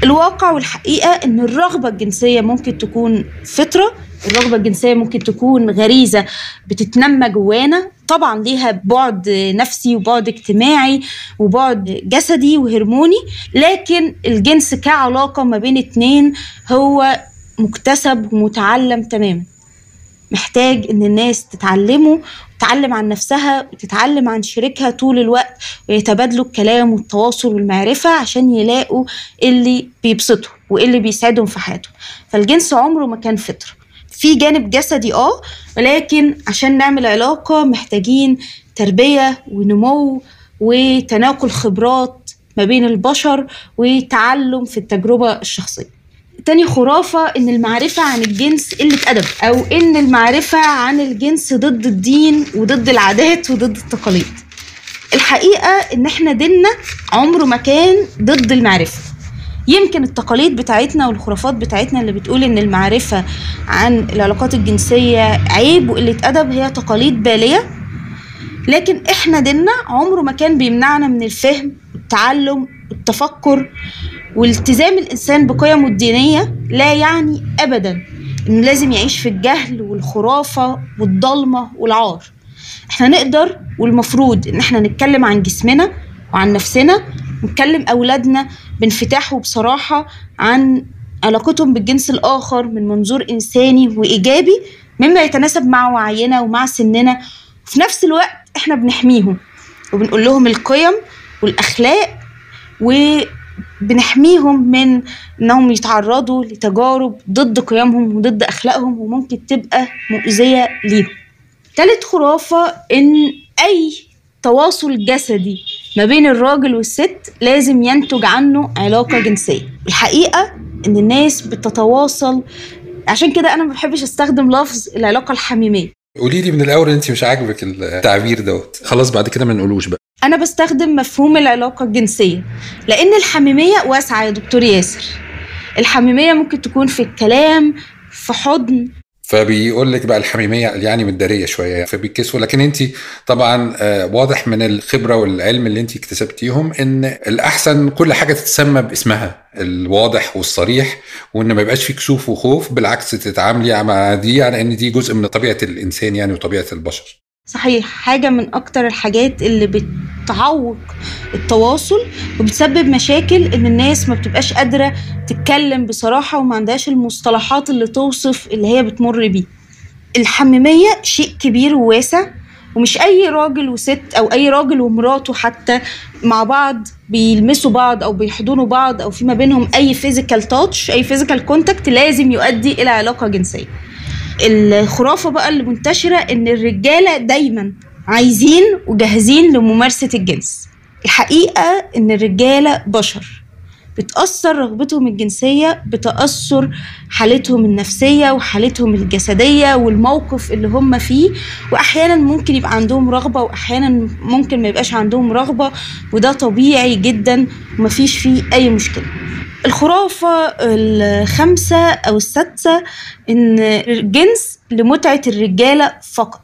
الواقع والحقيقة إن الرغبة الجنسية ممكن تكون فطرة الرغبة الجنسية ممكن تكون غريزة بتتنمى جوانا طبعا ليها بعد نفسي وبعد اجتماعي وبعد جسدي وهرموني لكن الجنس كعلاقة ما بين اتنين هو مكتسب ومتعلم تماما. محتاج إن الناس تتعلمه تتعلم عن نفسها وتتعلم عن شريكها طول الوقت ويتبادلوا الكلام والتواصل والمعرفة عشان يلاقوا اللي بيبسطهم واللي بيساعدهم في حياتهم. فالجنس عمره ما كان فطرة في جانب جسدي آه ولكن عشان نعمل علاقة محتاجين تربية ونمو وتناقل خبرات ما بين البشر وتعلم في التجربة الشخصية. تاني خرافة إن المعرفة عن الجنس قلة أدب أو إن المعرفة عن الجنس ضد الدين وضد العادات وضد التقاليد. الحقيقة إن إحنا ديننا عمره ما كان ضد المعرفة. يمكن التقاليد بتاعتنا والخرافات بتاعتنا اللي بتقول إن المعرفة عن العلاقات الجنسية عيب وقلة أدب هي تقاليد بالية. لكن إحنا ديننا عمره ما كان بيمنعنا من الفهم والتعلم والتفكر والتزام الإنسان بقيمه الدينية لا يعني أبدا إنه لازم يعيش في الجهل والخرافة والضلمة والعار. إحنا نقدر والمفروض إن إحنا نتكلم عن جسمنا وعن نفسنا ونكلم أولادنا بانفتاح وبصراحة عن علاقتهم بالجنس الآخر من منظور إنساني وإيجابي مما يتناسب مع وعينا ومع سننا. وفي نفس الوقت إحنا بنحميهم وبنقول لهم القيم والأخلاق وبنحميهم من إنهم يتعرضوا لتجارب ضد قيمهم وضد أخلاقهم وممكن تبقى مؤذية ليهم. تالت خرافة إن أي تواصل جسدي ما بين الراجل والست لازم ينتج عنه علاقة جنسية. الحقيقة إن الناس بتتواصل عشان كده أنا ما بحبش أستخدم لفظ العلاقة الحميمية. قولي لي من الأول انت مش عاجبك التعبير دوت. خلاص بعد كده ما نقولوش بقى. أنا بستخدم مفهوم العلاقة الجنسية لأن الحميمية واسعة يا دكتور ياسر. الحميمية ممكن تكون في الكلام في حضن فبيقول لك بقى الحميمية يعني متدارية شوية فبيتكسفوا. لكن انت طبعا آه، واضح من الخبرة والعلم اللي انت اكتسبتيهم إن الأحسن كل حاجة تتسمى باسمها الواضح والصريح وإن ما يبقاش في كسوف وخوف بالعكس تتعاملي مع دي على إن دي جزء من طبيعة الإنسان يعني وطبيعة البشر. صحيح حاجة من أكتر الحاجات اللي بتعوق التواصل وبتسبب مشاكل إن الناس ما بتبقاش قادرة تتكلم بصراحة وما عندهاش المصطلحات اللي توصف اللي هي بتمر بيه. الحميمية شيء كبير وواسع ومش أي راجل وست أو أي راجل ومراته حتى مع بعض بيلمسوا بعض أو بيحضنوا بعض أو في ما بينهم أي physical touch أي physical contact لازم يؤدي إلى علاقة جنسية. الخرافة بقى اللي منتشرة إن الرجالة دايما عايزين وجاهزين لممارسة الجنس. الحقيقة إن الرجالة بشر. بتأثر رغبتهم الجنسية بتأثر حالتهم النفسية وحالتهم الجسدية والموقف اللي هم فيه. وأحيانا ممكن يبقى عندهم رغبة وأحيانا ممكن ما يبقاش عندهم رغبة وده طبيعي جدا ومفيش فيه أي مشكلة. الخرافة الخامسة أو السادسة إن الجنس لمتعة الرجالة فقط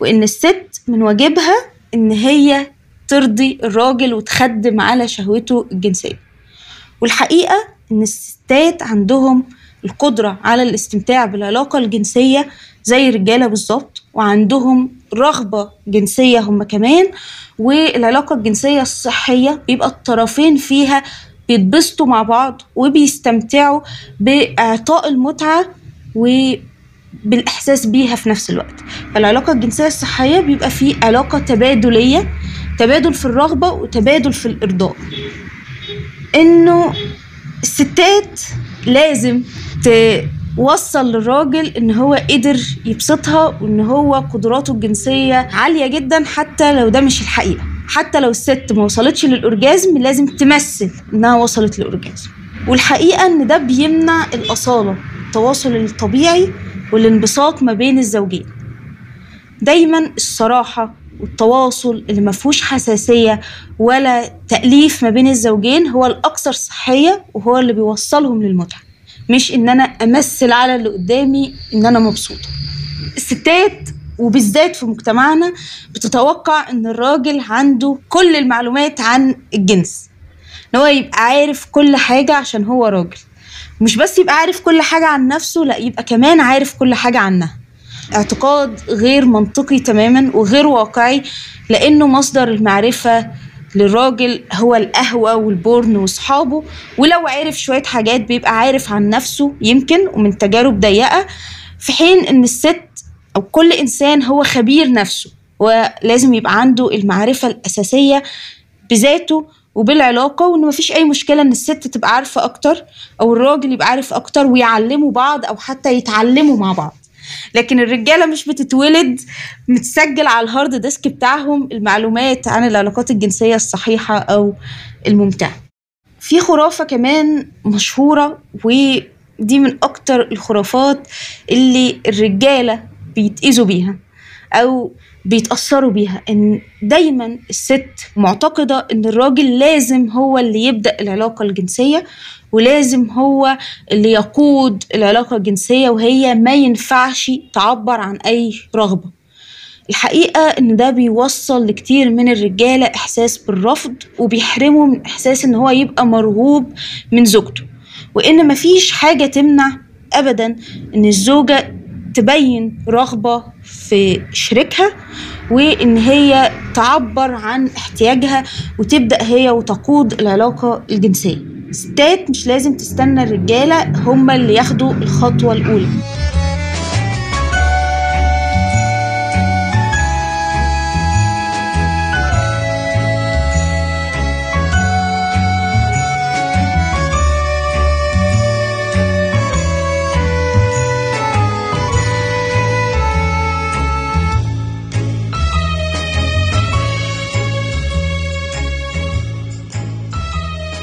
وإن الست من واجبها إن هي ترضي الراجل وتخدم على شهوته الجنسية. والحقيقة إن الستات عندهم القدرة على الاستمتاع بالعلاقة الجنسية زي الرجالة بالظبط وعندهم رغبة جنسية هم كمان والعلاقة الجنسية الصحية بيبقى الطرفين فيها بيتبسطوا مع بعض وبيستمتعوا بإعطاء المتعة وبالإحساس بيها في نفس الوقت. فالعلاقة الجنسية الصحية بيبقى في علاقة تبادلية تبادل في الرغبة وتبادل في الإرضاء. إنه الستات لازم توصل للراجل إن هو قدر يبسطها وإن هو قدراته الجنسية عالية جدا حتى لو ده مش الحقيقة. حتى لو الست ما وصلتش للأورجازم لازم تمثل إنها وصلت للأورجازم. والحقيقة إن ده بيمنع الأصالة التواصل الطبيعي والانبساط ما بين الزوجين. دايما الصراحة والتواصل اللي ما فيهوش حساسية ولا تأليف ما بين الزوجين هو الأكثر صحية وهو اللي بيوصلهم للمتعة. مش إن أنا أمثل على اللي قدامي إن أنا مبسوطة. الستات وبالذات في مجتمعنا بتتوقع إن الراجل عنده كل المعلومات عن الجنس. إن هو يبقى عارف كل حاجة عشان هو راجل. مش بس يبقى عارف كل حاجة عن نفسه لا يبقى كمان عارف كل حاجة عنها. اعتقاد غير منطقي تماما وغير واقعي لأنه مصدر المعرفة للراجل هو القهوة والبورن وصحابه ولو عرف شوية حاجات بيبقى عارف عن نفسه يمكن ومن تجارب ضيقة في حين إن الست أو كل إنسان هو خبير نفسه ولازم يبقى عنده المعرفة الأساسية بذاته وبالعلاقة وإن مفيش أي مشكلة إن الست تبقى عارفة أكتر أو الراجل يبقى عارف أكتر ويعلموا بعض أو حتى يتعلموا مع بعض. لكن الرجاله مش بتتولد متسجل على ال hard disk بتاعهم المعلومات عن العلاقات الجنسية الصحيحة أو الممتعة. في خرافة كمان مشهورة ودي من أكتر الخرافات اللي الرجالة بيتأذوا بيها أو بيتأثروا بيها إن دايما الست معتقدة إن الراجل لازم هو اللي يبدأ العلاقة الجنسية ولازم هو اللي يقود العلاقة الجنسية وهي ما ينفعش تعبر عن أي رغبة. الحقيقة إن ده بيوصل لكتير من الرجالة إحساس بالرفض وبيحرمه من إحساس إن هو يبقى مرغوب من زوجته. وإن مفيش حاجة تمنع أبدا إن الزوجة تبين رغبة في شريكها وإن هي تعبر عن احتياجها وتبدأ هي وتقود العلاقة الجنسية. الستات مش لازم تستنى الرجالة هما اللي ياخدوا الخطوة الأولى.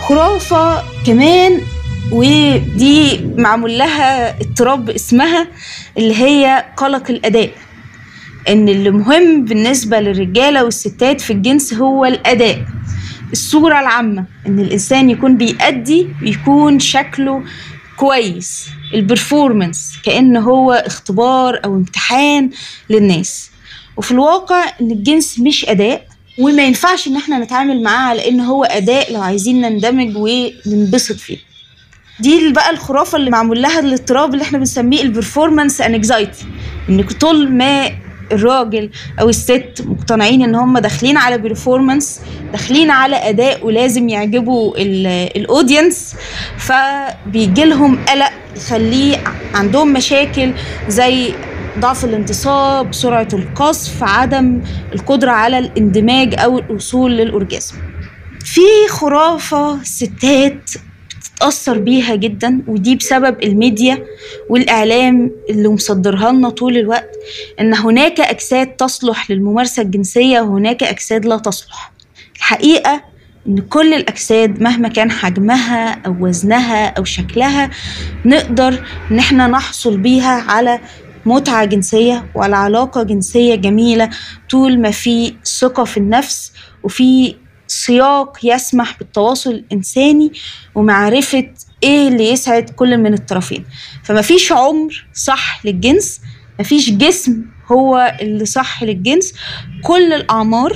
خرافة كمان ودي معمول لها اضطراب اسمها اللي هي قلق الأداء. إن اللي مهم بالنسبة للرجالة والستات في الجنس هو الأداء. الصورة العامة إن الإنسان يكون بيأدي ويكون شكله كويس. البرفورمانس كأن هو اختبار أو امتحان للناس. وفي الواقع إن الجنس مش أداء وما ينفعش إن إحنا نتعامل معاه على ان هو أداء لو عايزين نندمج وننبسط فيه. دي بقى الخرافة اللي معمول لها الاضطراب اللي إحنا بنسميه ال performance anxiety إن طول ما الراجل أو الست مقتنعين إن هم داخلين على performance داخلين على أداء ولازم يعجبوا ال audience فبيجي لهم قلق يخليه عندهم مشاكل زي ضعف الانتصاب سرعة القصف عدم القدرة على الاندماج أو الوصول للأورجازم. في خرافة ستات بتتأثر بيها جدا ودي بسبب الميديا والإعلام اللي مصدرها لنا طول الوقت إن هناك أجساد تصلح للممارسة الجنسية وهناك أجساد لا تصلح. الحقيقة إن كل الأجساد مهما كان حجمها أو وزنها أو شكلها نقدر إن إحنا نحصل بيها على متعة جنسية وعلى علاقة جنسية جميلة طول ما في ثقة في النفس وفي سياق يسمح بالتواصل الإنساني ومعرفة إيه اللي يسعد كل من الطرفين. فمفيش عمر صح للجنس مفيش جسم هو اللي صح للجنس. كل الأعمار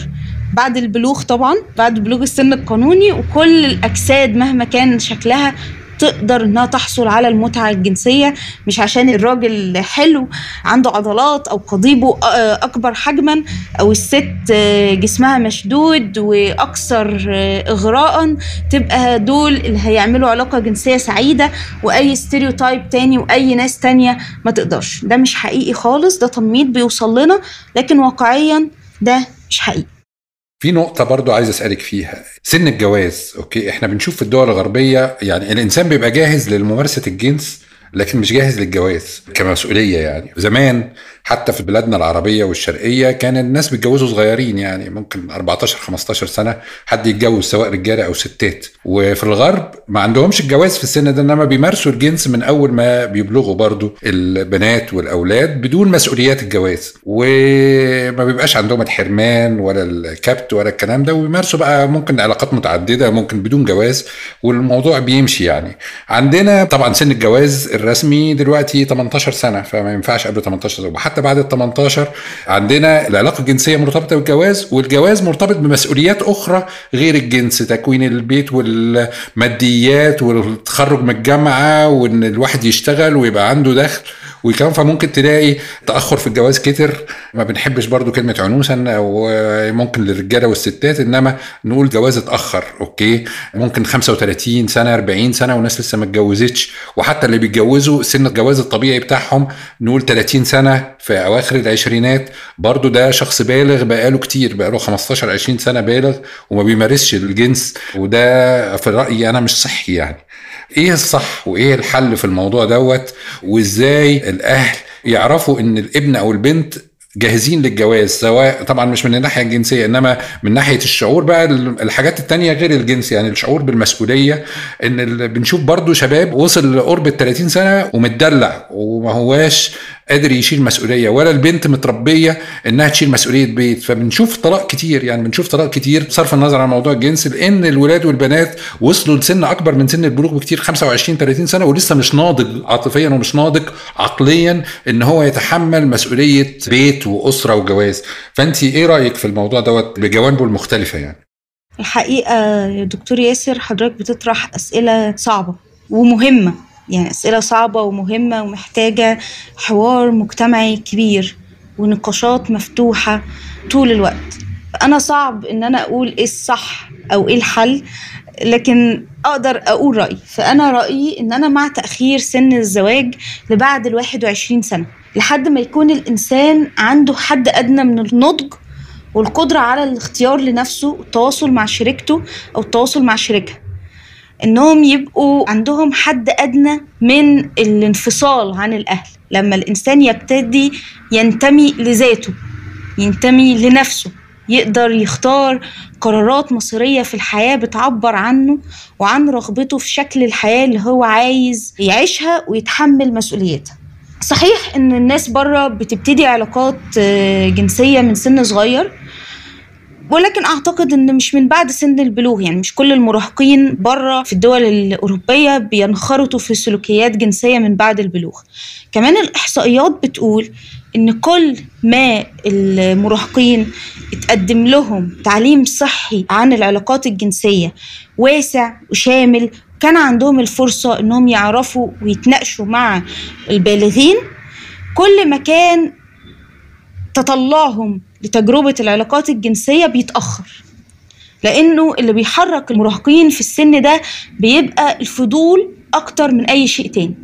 بعد البلوغ طبعا بعد بلوغ السن القانوني وكل الأجساد مهما كان شكلها تقدر انها تحصل على المتعة الجنسية مش عشان الراجل حلو عنده عضلات أو قضيبه أكبر حجما أو الست جسمها مشدود وأكثر اغراء تبقى دول اللي هيعملوا علاقة جنسية سعيدة وأي stereotype تاني وأي ناس تانية ما تقدرش. ده مش حقيقي خالص ده تنميط بيوصل لنا لكن واقعيا ده مش حقيقي. في نقطة برضو عايز أسألك فيها. سن الجواز okay؟ إحنا بنشوف في الدول الغربية يعني الإنسان بيبقى جاهز لممارسة الجنس لكن مش جاهز للجواز كمسؤولية يعني. زمان حتى في بلادنا العربية والشرقية كان الناس بيتجوزوا صغيرين يعني ممكن 14 15 سنة حد يتجوز سواء رجالة أو ستات. وفي الغرب ما عندهمش الجواز في السن ده إنما بيمارسوا الجنس من أول ما بيبلغوا برضو البنات والأولاد بدون مسؤوليات الجواز. وما بيبقاش عندهم الحرمان ولا الكبت ولا الكلام ده وبيمارسوا بقى ممكن علاقات متعددة ممكن بدون جواز والموضوع بيمشي يعني. عندنا طبعا سن الجواز الرسمي دلوقتي 18 سنة فما ينفعش قبل 18 سنه وحتى بعد ال 18 عندنا العلاقة الجنسية مرتبطة بالجواز والجواز مرتبط بمسؤوليات أخرى غير الجنس تكوين البيت والماديات والتخرج من الجامعة وإن الواحد يشتغل ويبقى عنده دخل. وكمان فممكن تلاقي تأخر في الجواز كتر ما بنحبش برضو كلمة عنوسا أو ممكن للرجالة والستات إنما نقول جواز اتأخر أوكي؟ ممكن 35 سنة 40 سنة وناس لسه ما اتجوزتش وحتى اللي بيتجوزوا سن الجواز الطبيعي بتاعهم نقول 30 سنة في أواخر العشرينات برضو ده شخص بالغ بقاله كتير بقاله 15 20 سنة بالغ وما بيمارسش الجنس وده في رايي أنا مش صحي يعني. إيه الصح وإيه الحل في الموضوع دوت؟ وإزاي الأهل يعرفوا إن الابن أو البنت جاهزين للجواز؟ سواء طبعا مش من الناحية الجنسية إنما من ناحية الشعور بقى الحاجات التانية غير الجنس يعني الشعور بالمسؤولية إن بنشوف برضو شباب وصل لقرب ال 30 سنة ومتدلع وما هواش قادر يشيل مسؤولية. ولا البنت متربية إنها تشيل مسؤولية بيت. فبنشوف طلاق كتير يعني بنشوف طلاق كتير بصرف النظر عن موضوع الجنس لأن الولاد والبنات وصلوا لسن أكبر من سن البلوغ بكتير 25 30 سنة ولسه مش ناضج عاطفيا ومش ناضج عقليا إن هو يتحمل مسؤولية بيت وأسرة وجواز. فأنت إيه رأيك في الموضوع دوت بجوانبه المختلفة يعني؟ الحقيقة يا دكتور ياسر حضرتك بتطرح أسئلة صعبة ومهمة. يعني أسئلة صعبة ومهمة ومحتاجة حوار مجتمعي كبير ونقاشات مفتوحة طول الوقت. أنا صعب إن أنا أقول إيه الصح أو إيه الحل لكن أقدر أقول رأيي. فأنا رأيي إن أنا مع تأخير سن الزواج لبعد الواحد وعشرين سنة لحد ما يكون الإنسان عنده حد أدنى من النضج والقدرة على الاختيار لنفسه التواصل مع شريكته أو التواصل مع شريكها. إنهم يبقوا عندهم حد أدنى من الانفصال عن الأهل. لما الإنسان يبتدي ينتمي لذاته ينتمي لنفسه يقدر يختار قرارات مصيرية في الحياة بتعبر عنه وعن رغبته في شكل الحياة اللي هو عايز يعيشها ويتحمل مسؤوليتها. صحيح إن الناس بره بتبتدي علاقات جنسية من سن صغير ولكن أعتقد إن مش من بعد سن البلوغ يعني مش كل المراهقين بره في الدول الأوروبية بينخرطوا في سلوكيات جنسية من بعد البلوغ. كمان الإحصائيات بتقول إن كل ما المراهقين اتقدم لهم تعليم صحي عن العلاقات الجنسية واسع وشامل كان عندهم الفرصة إنهم يعرفوا ويتناقشوا مع البالغين كل ما كان تطلعهم لتجربة العلاقات الجنسية بيتأخر لأنه اللي بيحرك المراهقين في السن ده بيبقى الفضول أكتر من أي شيء تاني.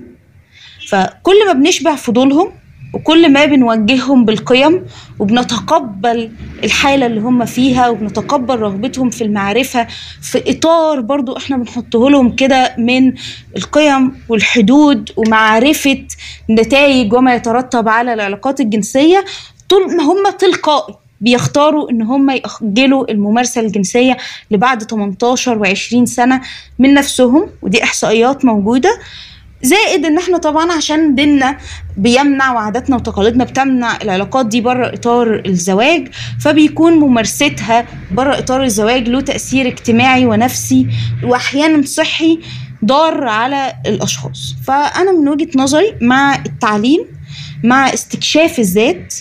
فكل ما بنشبع فضولهم وكل ما بنوجههم بالقيم وبنتقبل الحالة اللي هم فيها وبنتقبل رغبتهم في المعرفة في إطار برضو إحنا بنحطه لهم كده من القيم والحدود ومعرفة نتائج وما يترتب على العلاقات الجنسية طول ما هم تلقائي بيختاروا إن هم يأجلوا الممارسة الجنسية لبعد 18 و20 سنة من نفسهم ودي إحصائيات موجودة. زائد إن إحنا طبعا عشان ديننا بيمنع وعاداتنا وتقاليدنا بتمنع العلاقات دي بره إطار الزواج فبيكون ممارستها بره إطار الزواج له تأثير اجتماعي ونفسي واحيانا صحي ضار على الأشخاص. فأنا من وجهة نظري مع التعليم مع استكشاف الذات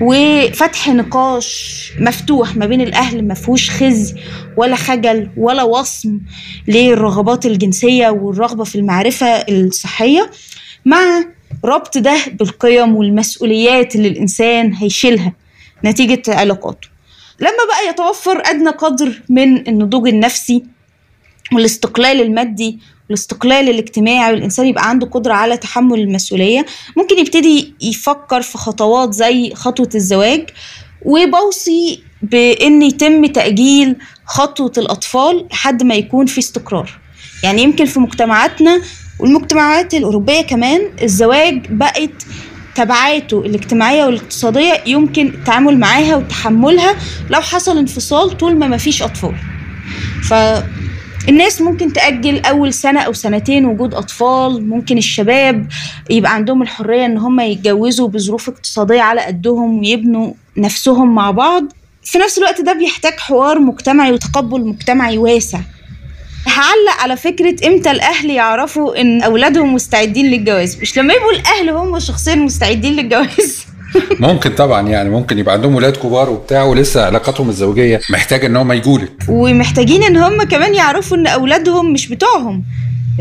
وفتح نقاش مفتوح ما بين الأهل ما فيهوش خزي ولا خجل ولا وصم للرغبات الجنسية والرغبة في المعرفة الصحية مع ربط ده بالقيم والمسؤوليات اللي الإنسان هيشيلها نتيجة علاقاته. لما بقى يتوفر أدنى قدر من النضوج النفسي والاستقلال المادي والاستقلال الاجتماعي والإنسان يبقى عنده قدرة على تحمل المسؤولية. ممكن يبتدي يفكر في خطوات زي خطوة الزواج وبوصي بأن يتم تأجيل خطوة الأطفال لحد ما يكون في استقرار. يعني يمكن في مجتمعاتنا والمجتمعات الأوروبية كمان الزواج بقت تبعاته الاجتماعية والاقتصادية يمكن التعامل معاها وتحملها لو حصل انفصال طول ما مفيش أطفال. فالناس ممكن تأجل أول سنة أو سنتين وجود أطفال ممكن الشباب يبقى عندهم الحرية إن هم يتجوزوا بظروف اقتصادية على قدهم ويبنوا نفسهم مع بعض. في نفس الوقت ده بيحتاج حوار مجتمعي وتقبل مجتمعي واسع. هعلق على فكرة إمتى الأهل يعرفوا إن أولادهم مستعدين للجواز؟ مش لما يبقوا الأهل هم شخصيا مستعدين للجواز. ممكن طبعا يعني ممكن يبقى عندهم ولاد كبار وبتاع ولسه علاقتهم الزوجية محتاجة إن هم يجولك ومحتاجين إن هم كمان يعرفوا إن أولادهم مش بتوعهم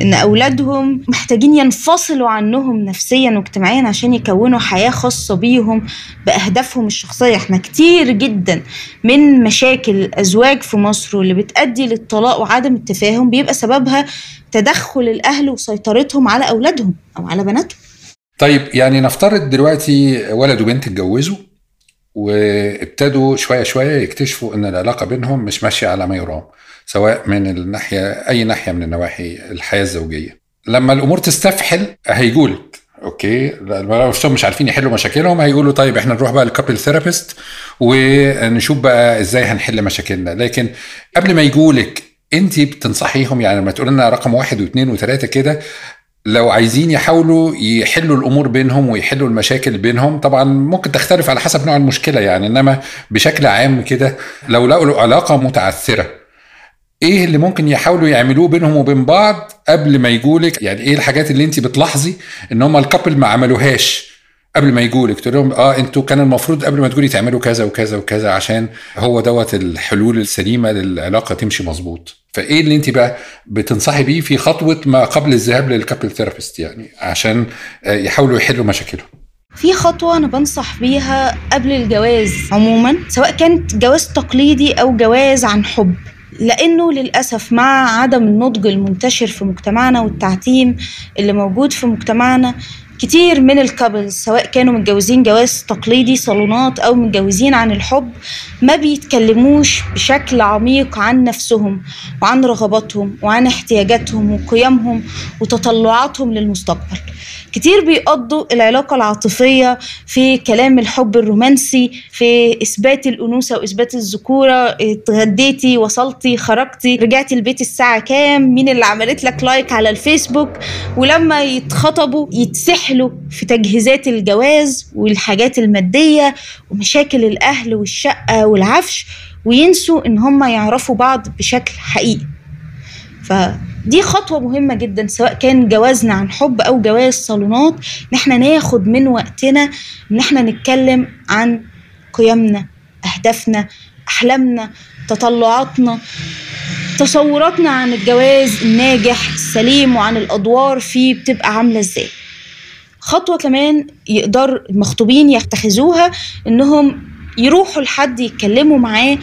إن أولادهم محتاجين ينفصلوا عنهم نفسيا واجتماعيا عشان يكونوا حياة خاصة بيهم بأهدافهم الشخصية. إحنا كتير جدا من مشاكل الأزواج في مصر واللي بتؤدي للطلاق وعدم التفاهم بيبقى سببها تدخل الأهل وسيطرتهم على أولادهم أو على بناتهم. طيب يعني نفترض دلوقتي ولد وبنت اتجوزوا وابتدوا شوية شوية يكتشفوا إن العلاقة بينهم مش ماشية على ما يرام سواء من الناحية أي ناحية من النواحي الحياة الزوجية. لما الأمور تستفحل هيجولك okay لو مش عارفين يحلوا مشاكلهم. هيقولوا طيب إحنا نروح بقى لل couple therapist ونشوف بقى إزاي هنحل مشاكلنا. لكن قبل ما يجولك انت بتنصحيهم؟ يعني لما تقول لنا رقم واحد واثنين وثلاثة كده لو عايزين يحاولوا يحلوا الأمور بينهم ويحلوا المشاكل بينهم طبعا ممكن تختلف على حسب نوع المشكلة يعني. إنما بشكل عام كده لو لقوا علاقة متعثرة إيه اللي ممكن يحاولوا يعملوه بينهم وبين بعض قبل ما يجولك؟ يعني إيه الحاجات اللي انت بتلاحظي إن هم الكابل ما عملوهاش؟ قبل ما يجولك تقول لهم آه أنتوا كان المفروض قبل ما تقولي تعملوا كذا وكذا وكذا عشان هو دوت الحلول السليمة للعلاقة تمشي مظبوط. فإيه اللي انت بقى بتنصحي بيه في خطوة ما قبل الذهاب لل couple therapist يعني عشان يحاولوا يحلوا مشاكلهم؟ في خطوة أنا بنصح بيها قبل الجواز عموما سواء كانت جواز تقليدي أو جواز عن حب. لأنه للأسف مع عدم النضج المنتشر في مجتمعنا والتعتيم اللي موجود في مجتمعنا كتير من ال couples سواء كانوا متجوزين جواز تقليدي صالونات أو متجوزين عن الحب ما بيتكلموش بشكل عميق عن نفسهم وعن رغباتهم وعن احتياجاتهم وقيمهم وتطلعاتهم للمستقبل. كتير بيقضوا العلاقة العاطفية في كلام الحب الرومانسي في إثبات الأنوثة وإثبات الذكورة اتغديتي وصلتي خرجتي رجعتي البيت الساعة كام مين اللي عملت لك like على الفيسبوك؟ ولما يتخطبوا يتسحلوا في تجهيزات الجواز والحاجات المادية ومشاكل الأهل والشقة والعفش وينسوا إن هم يعرفوا بعض بشكل حقيقي. فدي خطوة مهمة جدا سواء كان جوازنا عن حب أو جواز صالونات إن إحنا ناخد من وقتنا إن إحنا نتكلم عن قيمنا أهدافنا أحلامنا تطلعاتنا تصوراتنا عن الجواز الناجح السليم وعن الأدوار فيه بتبقى عاملة إزاي. خطوة كمان يقدر المخطوبين يتخذوها إنهم يروحوا لحد يتكلموا معاه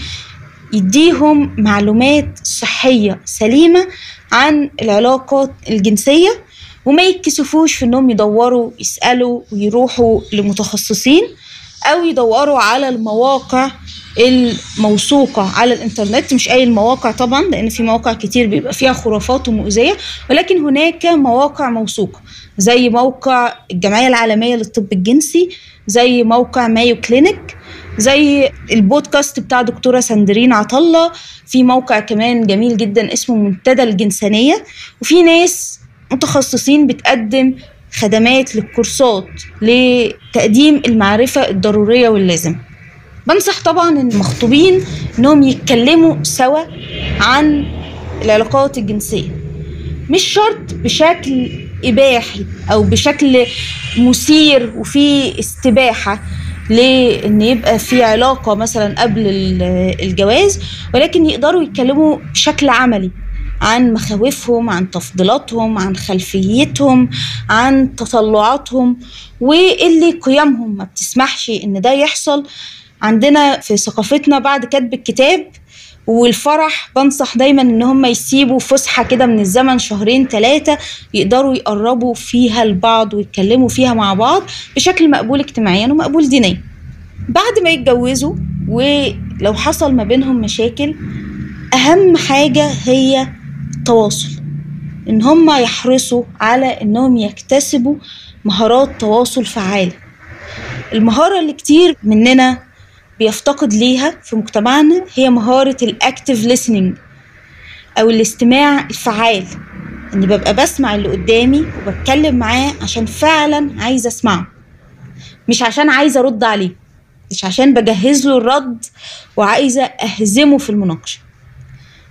يديهم معلومات صحية سليمة عن العلاقات الجنسية وما يتكسفوش في إنهم يدوروا يسألوا ويروحوا لمتخصصين أو يدوروا على المواقع الموثوقة على الإنترنت. مش أي المواقع طبعا لأن في مواقع كتير بيبقى فيها خرافات ومؤذية ولكن هناك مواقع موثوقة زي موقع الجمعية العالمية للطب الجنسي زي موقع مايو كلينيك زي البودكاست بتاع دكتورة سندرين عطلة. في موقع كمان جميل جدا اسمه منتدى الجنسانية. وفي ناس متخصصين بتقدم خدمات للكورسات لتقديم المعرفة الضرورية واللازم. بنصح طبعا المخطوبين إنهم يتكلموا سوا عن العلاقات الجنسية. مش شرط بشكل إباحي أو بشكل مثير وفيه استباحة. لأن يبقى في علاقة مثلا قبل الجواز ولكن يقدروا يتكلموا بشكل عملي عن مخاوفهم عن تفضيلاتهم عن خلفيتهم عن تطلعاتهم واللي قيمهم. ما بتسمحش إن ده يحصل. عندنا في ثقافتنا بعد كتب الكتاب والفرح بنصح دايما إن هم يسيبوا فسحة كده من الزمن شهرين ثلاثة يقدروا يقربوا فيها لبعض ويتكلموا فيها مع بعض بشكل مقبول اجتماعيا ومقبول دينيا. بعد ما يتجوزوا ولو حصل ما بينهم مشاكل أهم حاجة هي التواصل إن هم يحرصوا على إنهم يكتسبوا مهارات تواصل فعالة المهارة اللي كتير مننا بيفتقد ليها في مجتمعنا هي مهارة الأكتيف listening أو الاستماع الفعال. إني ببقى بسمع اللي قدامي وبتكلم معاه عشان فعلا عايزة أسمعه. مش عشان عايزة أرد عليه مش عشان بجهز له الرد وعايزة أهزمه في المناقشة.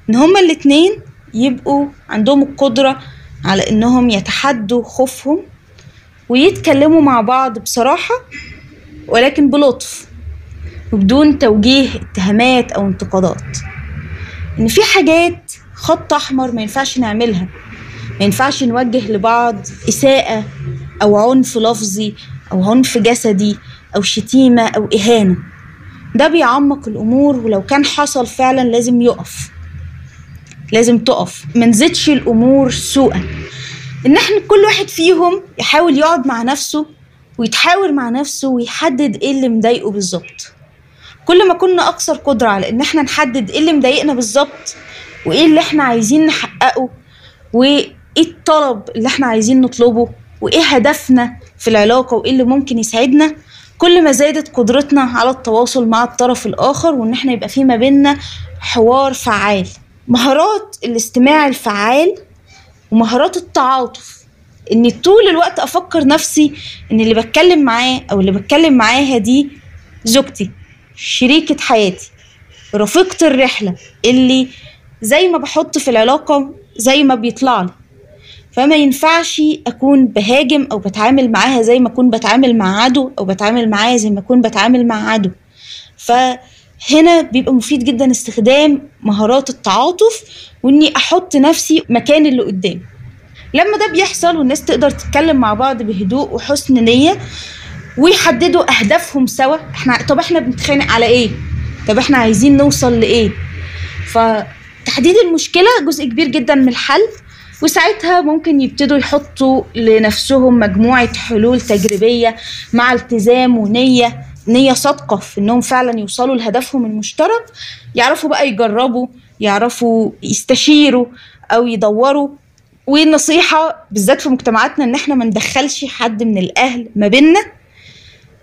إن هما الاتنين يبقوا عندهم القدرة على إنهم يتحدوا خوفهم ويتكلموا مع بعض بصراحة ولكن بلطف. وبدون توجيه اتهامات أو انتقادات. إن في حاجات خط أحمر ما ينفعش نعملها. ما ينفعش نوجه لبعض إساءة أو عنف لفظي أو عنف جسدي أو شتيمة أو إهانة. ده بيعمق الأمور ولو كان حصل فعلا لازم يقف. لازم تقف. ما نزيدش الأمور سوءا. إن إحنا كل واحد فيهم يحاول يقعد مع نفسه ويتحاور مع نفسه ويحدد إيه اللي مضايقه بالظبط. كل ما كنا أكثر قدرة على إن إحنا نحدد إيه اللي مضايقنا بالظبط وإيه اللي إحنا عايزين نحققه وإيه الطلب اللي إحنا عايزين نطلبه وإيه هدفنا في العلاقة وإيه اللي ممكن يساعدنا. كل ما زادت قدرتنا على التواصل مع الطرف الآخر وإن إحنا يبقى في ما بيننا حوار فعال. مهارات الاستماع الفعال ومهارات التعاطف. إني طول الوقت أفكر نفسي إن اللي بتكلم معاه أو اللي بتكلم معاها دي زوجتي. شريكة حياتي. رفيقة الرحلة اللي زي ما بحط في العلاقة زي ما بيطلع لي. فما ينفعش أكون بهاجم أو بتعامل معاها زي ما أكون بتعامل مع عدو أو بتعامل معاها زي ما أكون بتعامل مع عدو. فهنا بيبقى مفيد جدا استخدام مهارات التعاطف وإني أحط نفسي مكان اللي قدامي. لما ده بيحصل والناس تقدر تتكلم مع بعض بهدوء وحسن نية ويحددوا أهدافهم سوا إحنا طب إحنا بنتخانق على إيه؟ طب إحنا عايزين نوصل لإيه؟ فتحديد المشكلة جزء كبير جدا من الحل وساعتها ممكن يبتدوا يحطوا لنفسهم مجموعة حلول تجريبية مع التزام ونية نية صادقة في إنهم فعلا يوصلوا لهدفهم المشترك يعرفوا بقى يجربوا يعرفوا يستشيروا أو يدوروا والنصيحة بالذات في مجتمعاتنا إن إحنا ما ندخلش حد من الأهل ما بينا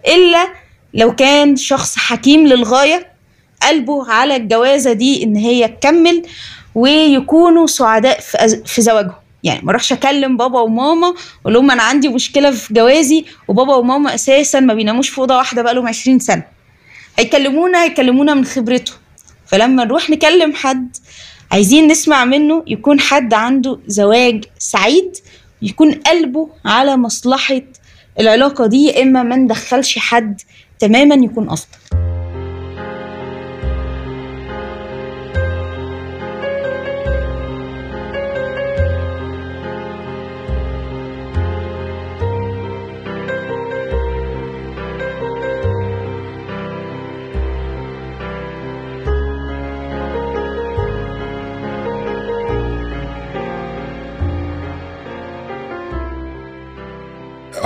إلا لو كان شخص حكيم للغاية قلبه على الجوازة دي إن هي تكمل ويكونوا سعداء. في زواجهم يعني ما أروحش أكلم بابا وماما أقول لهم أنا عندي مشكلة في جوازي وبابا وماما أساسا ما بيناموش في أوضة واحدة بقالهم 20 سنة هيكلمونا هيكلمونا من خبرته فلما نروح نكلم حد عايزين نسمع منه يكون حد عنده زواج سعيد يكون قلبه على مصلحة العلاقة دي يا إما ما ندخلش حد تماما يكون افضل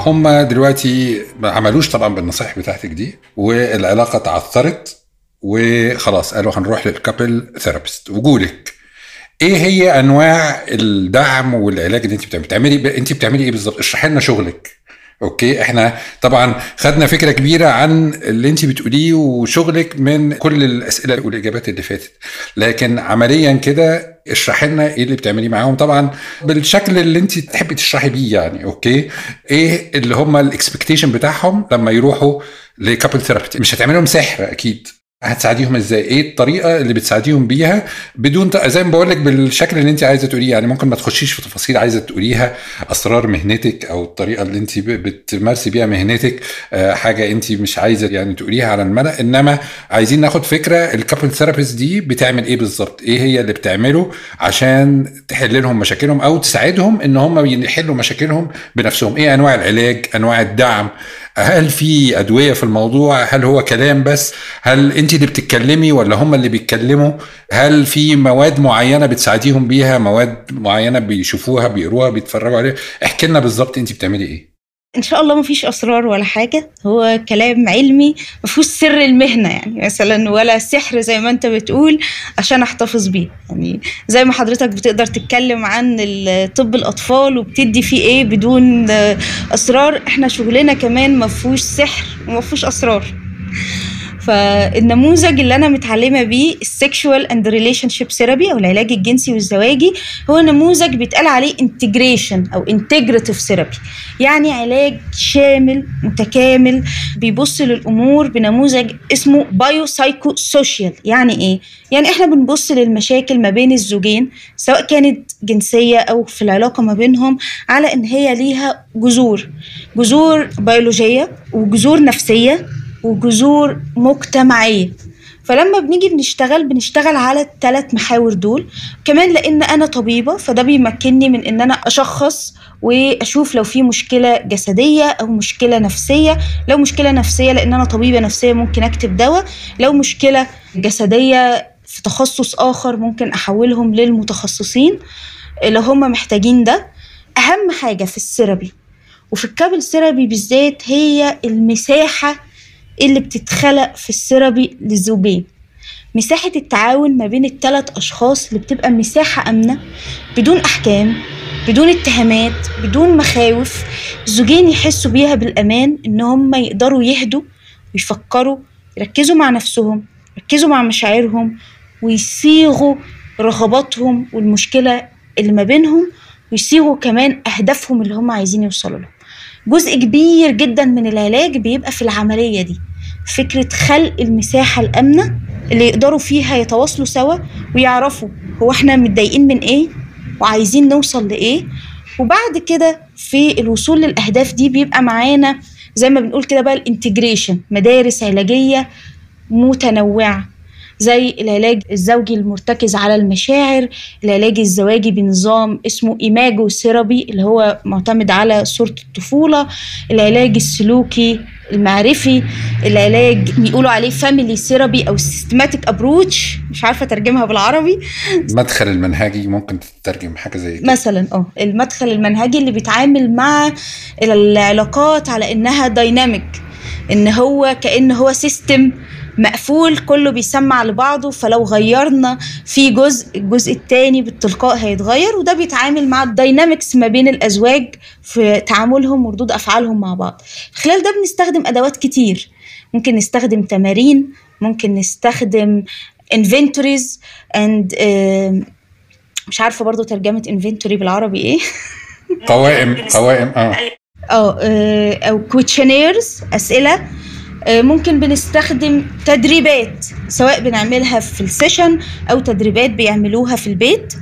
هم دلوقتي ما عملوش طبعا بالنصائح بتاعتك دي والعلاقة تعثرت وخلاص قالوا هنروح لل couple therapist وجولك إيه هي أنواع الدعم والعلاج اللي أنت بتعملي؟ أنت بتعملي إيه بالظبط؟ اشرحي لنا شغلك. okay إحنا طبعا خدنا فكرة كبيرة عن اللي انت بتقوليه وشغلك من كل الأسئلة والإجابات اللي فاتت. لكن عمليا كده اشرحي لنا إيه اللي بتعمليه معاهم. طبعا بالشكل اللي انت تحبي تشرحي بيه يعني okay؟ إيه اللي هم ال expectation بتاعهم لما يروحوا ل couple therapy مش هتعمل لهم سحر أكيد. هتساعديهم إزاي؟ إيه الطريقة اللي بتساعديهم بيها بدون زي ما بقول لك بالشكل اللي أنت عايزة تقوليه يعني ممكن ما تخشيش في تفاصيل عايزة تقوليها أسرار مهنتك أو الطريقة اللي أنت بتمارسي بيها مهنتك حاجة أنت مش عايزة يعني تقوليها على الملأ إنما عايزين ناخد فكرة ال couple therapist دي بتعمل إيه بالظبط؟ إيه هي اللي بتعمله عشان تحل لهم مشاكلهم أو تساعدهم إن هم يحلوا مشاكلهم بنفسهم؟ إيه أنواع العلاج؟ أنواع الدعم؟ هل في أدوية في الموضوع؟ هل هو كلام بس؟ هل انت اللي بتتكلمي ولا هم اللي بيتكلموا؟ هل في مواد معينة بتساعديهم بيها مواد معينة بيشوفوها بيقروها بيتفرجوا عليها؟ احكي لنا بالظبط انت بتعملي إيه. إن شاء الله مفيش أسرار ولا حاجة. هو كلام علمي مفيهوش سر المهنة يعني. مثلا ولا سحر زي ما أنت بتقول عشان أحتفظ بيه. يعني زي ما حضرتك بتقدر تتكلم عن طب الأطفال وبتدي فيه إيه بدون أسرار إحنا شغلنا كمان مفهوش سحر ومفهوش أسرار. فالنموذج اللي أنا متعلمة بيه ال sexual and relationship therapy أو العلاج الجنسي والزواجي هو نموذج بيتقال عليه integration أو integrative therapy يعني علاج شامل متكامل بيبص للأمور بنموذج اسمه bio-psycho-social يعني إيه؟ يعني إحنا بنبص للمشاكل ما بين الزوجين سواء كانت جنسية أو في العلاقة ما بينهم على إن هي ليها جذور. جذور بيولوجية وجذور نفسية. وجذور مجتمعيه فلما بنيجي بنشتغل بنشتغل على الثلاث محاور دول. كمان لأن أنا طبيبة فده بيمكنني من إن أنا أشخص وأشوف لو في مشكلة جسدية أو مشكلة نفسية. لو مشكلة نفسية لأن أنا طبيبة نفسية ممكن أكتب دواء. لو مشكلة جسدية في تخصص آخر ممكن أحولهم للمتخصصين لو هم محتاجين ده. أهم حاجة في ال therapy. وفي ال couple therapy بالذات هي المساحة اللي بتتخلق في ال therapy للزوجين. مساحة التعاون ما بين الثلاث أشخاص اللي بتبقى مساحة آمنة بدون أحكام بدون اتهامات بدون مخاوف الزوجين يحسوا بيها بالأمان إن هم يقدروا يهدوا ويفكروا يركزوا مع نفسهم يركزوا مع مشاعرهم ويصيغوا رغباتهم والمشكلة اللي ما بينهم ويصيغوا كمان أهدافهم اللي هم عايزين يوصلوا لهم جزء كبير جدا من العلاج بيبقى في العملية دي. فكرة خلق المساحة الآمنة اللي يقدروا فيها يتواصلوا سوا ويعرفوا هو إحنا متضايقين من إيه وعايزين نوصل لإيه. وبعد كده في الوصول للأهداف دي بيبقى معانا زي ما بنقول كده بقى ال integration مدارس علاجية متنوعة. زي العلاج الزوجي المرتكز على المشاعر العلاج الزواجي بنظام اسمه Imago therapy اللي هو معتمد على صورة الطفولة العلاج السلوكي المعرفي العلاج بيقولوا عليه family therapy أو systematic approach مش عارفة أترجمها بالعربي. المدخل المنهجي ممكن تترجم حاجة زي كده. مثلا آه المدخل المنهجي اللي بيتعامل مع العلاقات على إنها dynamic إن هو كأن هو system مقفول كله بيسمع لبعضه فلو غيرنا في جزء الجزء التاني بالتلقاء هيتغير وده بيتعامل مع ال dynamics ما بين الأزواج في تعاملهم وردود أفعالهم مع بعض. خلال ده بنستخدم أدوات كتير. ممكن نستخدم تمارين ممكن نستخدم inventories and uh, مش عارفة برضو ترجمة inventory بالعربي إيه. قوائم قوائم آه. آه أو questionnaires أسئلة. ممكن بنستخدم تدريبات سواء بنعملها في ال session أو تدريبات بيعملوها في البيت.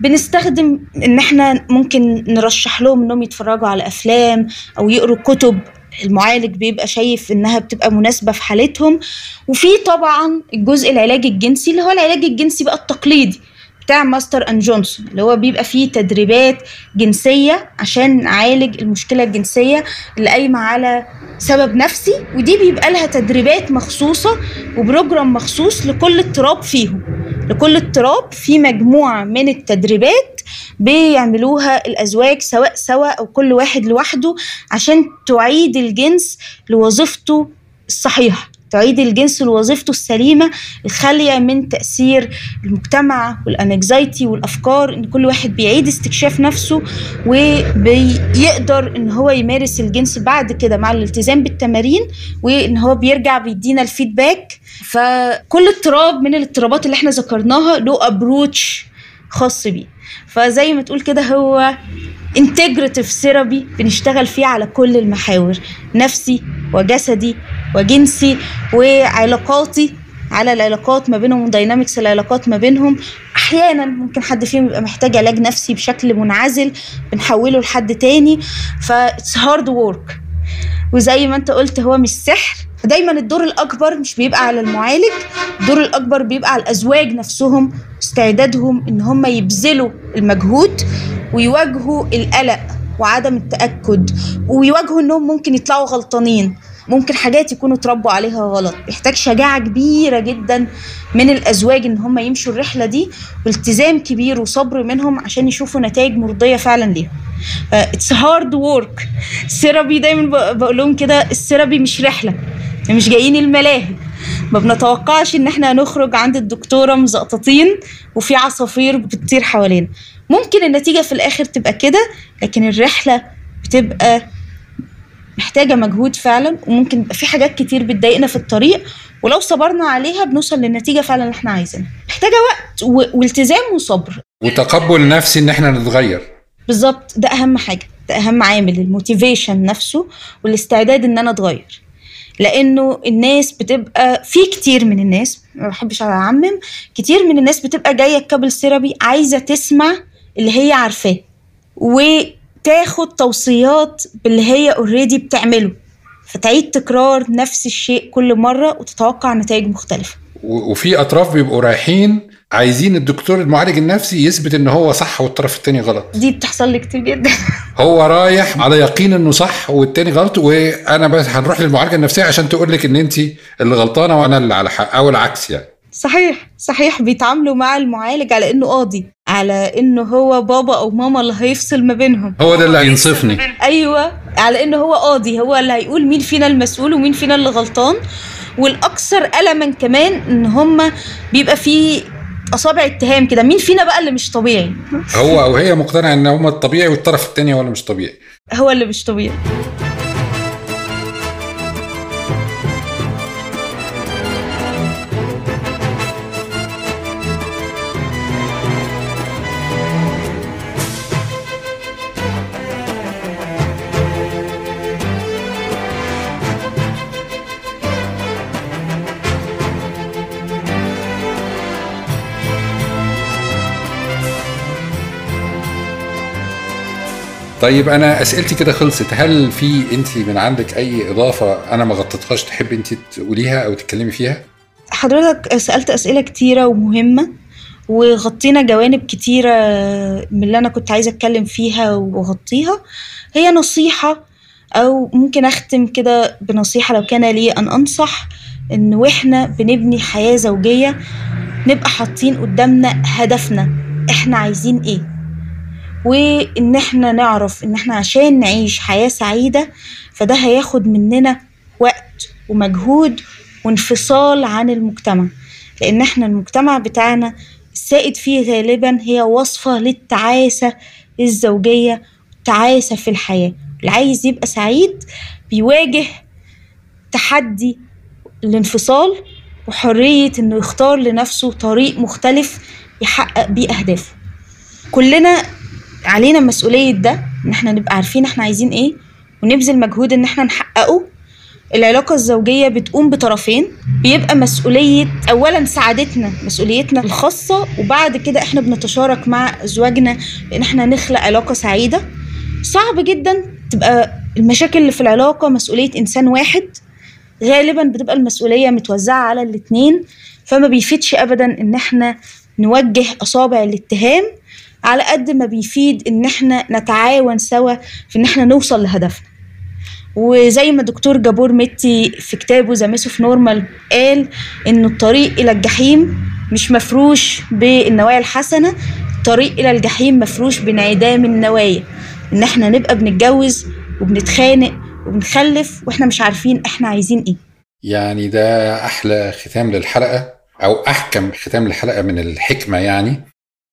بنستخدم إن إحنا ممكن نرشح لهم إنهم يتفرجوا على أفلام أو يقروا كتب. المعالج بيبقى شايف إنها بتبقى مناسبة في حالتهم. وفي طبعا الجزء العلاج الجنسي اللي هو العلاج الجنسي بقى التقليدي. بتاع Masters and Johnson اللي هو بيبقى فيه تدريبات جنسية عشان نعالج المشكلة الجنسية اللي قايمة على سبب نفسي ودي بيبقى لها تدريبات مخصوصة و program مخصوص لكل اضطراب فيهم. لكل اضطراب في مجموعة من التدريبات بيعملوها الأزواج سواء سوا أو كل واحد لوحده عشان تعيد الجنس لوظيفته الصحيحة. تعيد الجنس لوظيفته السليمة الخالية من تأثير المجتمع وال anxiety والأفكار إن كل واحد بيعيد استكشاف نفسه وبيقدر إن هو يمارس الجنس بعد كده مع الالتزام بالتمارين وإن هو بيرجع بيدينا ال feedback فكل اضطراب من الاضطرابات اللي إحنا ذكرناها له approach خاص بيه. فزي ما تقول كده هو integrative therapy بنشتغل فيه على كل المحاور نفسي وجسدي وجنسي وعلاقاتي على العلاقات ما بينهم و dynamics العلاقات ما بينهم. أحيانا ممكن حد فيهم يبقى محتاج علاج نفسي بشكل منعزل بنحوله لحد تاني. ف it's hard work وزي ما انت قلت هو مش سحر. دايما الدور الأكبر مش بيبقى على المعالج الدور الأكبر بيبقى على الأزواج نفسهم استعدادهم إن هم يبذلوا المجهود ويواجهوا القلق وعدم التأكد ويواجهوا إنهم ممكن يطلعوا غلطانين. ممكن حاجات يكونوا اتربوا عليها غلط. بيحتاج شجاعة كبيرة جدا من الأزواج إن هم يمشوا الرحلة دي والتزام كبير وصبر منهم عشان يشوفوا نتائج مرضية فعلا ليهم. it's hard work ال therapy دايما بقول لهم كده ال therapy مش رحلة. مش جايين الملاهي. ما بنتوقعش إن إحنا هنخرج عند الدكتورة مزقططين وفي عصافير بتطير حوالينا. ممكن النتيجة في الآخر تبقى كده لكن الرحلة بتبقى محتاجة مجهود فعلا وممكن يبقى في حاجات كتير بتضايقنا في الطريق ولو صبرنا عليها بنوصل للنتيجة فعلا اللي إحنا عايزينها. محتاجة وقت و... والتزام وصبر. وتقبل نفسي إن إحنا نتغير. بالظبط. ده أهم حاجة. ده أهم عامل الموتيفيشن نفسه والاستعداد إن أنا أتغير. لأنه الناس بتبقى في كتير من الناس ما بحبش أعمم كتير من الناس بتبقى جاية ال couple therapy عايزة تسمع اللي هي عارفاه وتاخد توصيات باللي هي already بتعمله. فتعيد تكرار نفس الشيء كل مرة وتتوقع نتائج مختلفة. وفي أطراف بيبقوا رايحين عايزين الدكتور المعالج النفسي يثبت إن هو صح والطرف التاني غلط. دي بتحصل لي كتير جدا. هو رايح على يقين إنه صح والتاني غلط وأنا بس هنروح للمعالجة النفسية عشان تقول لك إن انت اللي غلطانة وأنا اللي على حق أو العكس يعني. صحيح صحيح بيتعاملوا مع المعالج على إنه قاضي على إنه هو بابا أو ماما اللي هيفصل ما بينهم. هو ده اللي هينصفني. أيوه على إنه هو قاضي هو اللي هيقول مين فينا المسؤول ومين فينا اللي غلطان. والأكثر ألما كمان إن هم بيبقى في أصابع اتهام كده مين فينا بقى اللي مش طبيعي؟ هو أو هي مقتنع إن هم الطبيعي والطرف الثاني هو اللي مش طبيعي. هو اللي مش طبيعي. طيب أنا أسئلتي كده خلصت. هل في أنت من عندك أي إضافة أنا ما غطيتهاش تحبي أنت تقوليها أو تتكلمي فيها؟ حضرتك سألت أسئلة كتيرة ومهمة وغطينا جوانب كتيرة من اللي أنا كنت عايزة أتكلم فيها وأغطيها. هي نصيحة أو ممكن أختم كده بنصيحة لو كان لي. أن أنصح إن وإحنا بنبني حياة زوجية نبقى حاطين قدامنا هدفنا. إحنا عايزين إيه؟ وإن إحنا نعرف إن إحنا عشان نعيش حياة سعيدة فده هياخد مننا وقت ومجهود وانفصال عن المجتمع. لأن إحنا المجتمع بتاعنا السائد فيه غالبا هي وصفة للتعاسة الزوجية التعاسة في الحياة. اللي عايز يبقى سعيد بيواجه تحدي الانفصال وحرية إنه يختار لنفسه طريق مختلف يحقق بيه أهدافه. كلنا علينا مسؤولية ده إن إحنا نبقى عارفين إحنا عايزين إيه ونبذل مجهود إن إحنا نحققه. العلاقة الزوجية بتقوم بطرفين بيبقى مسؤولية أولا سعادتنا مسؤوليتنا الخاصة وبعد كده إحنا بنتشارك مع أزواجنا إن إحنا نخلق علاقة سعيدة. صعب جدا تبقى المشاكل اللي في العلاقة مسؤولية إنسان واحد. غالبا بتبقى المسؤولية متوزعة على الاتنين فما بيفيدش أبدا إن إحنا نوجه أصابع الاتهام. على قد ما بيفيد إن إحنا نتعاون سوا في إن إحنا نوصل لهدفنا. وزي ما دكتور جابور متي في كتابه The Myth of Normal قال انه الطريق إلى الجحيم مش مفروش بالنوايا الحسنة الطريق إلى الجحيم مفروش بانعدام النوايا إن إحنا نبقى بنتجوز وبنتخانق وبنخلف وإحنا مش عارفين إحنا عايزين إيه. يعني ده أحلى ختام للحلقة أو أحكم ختام للحلقة من الحكمة يعني.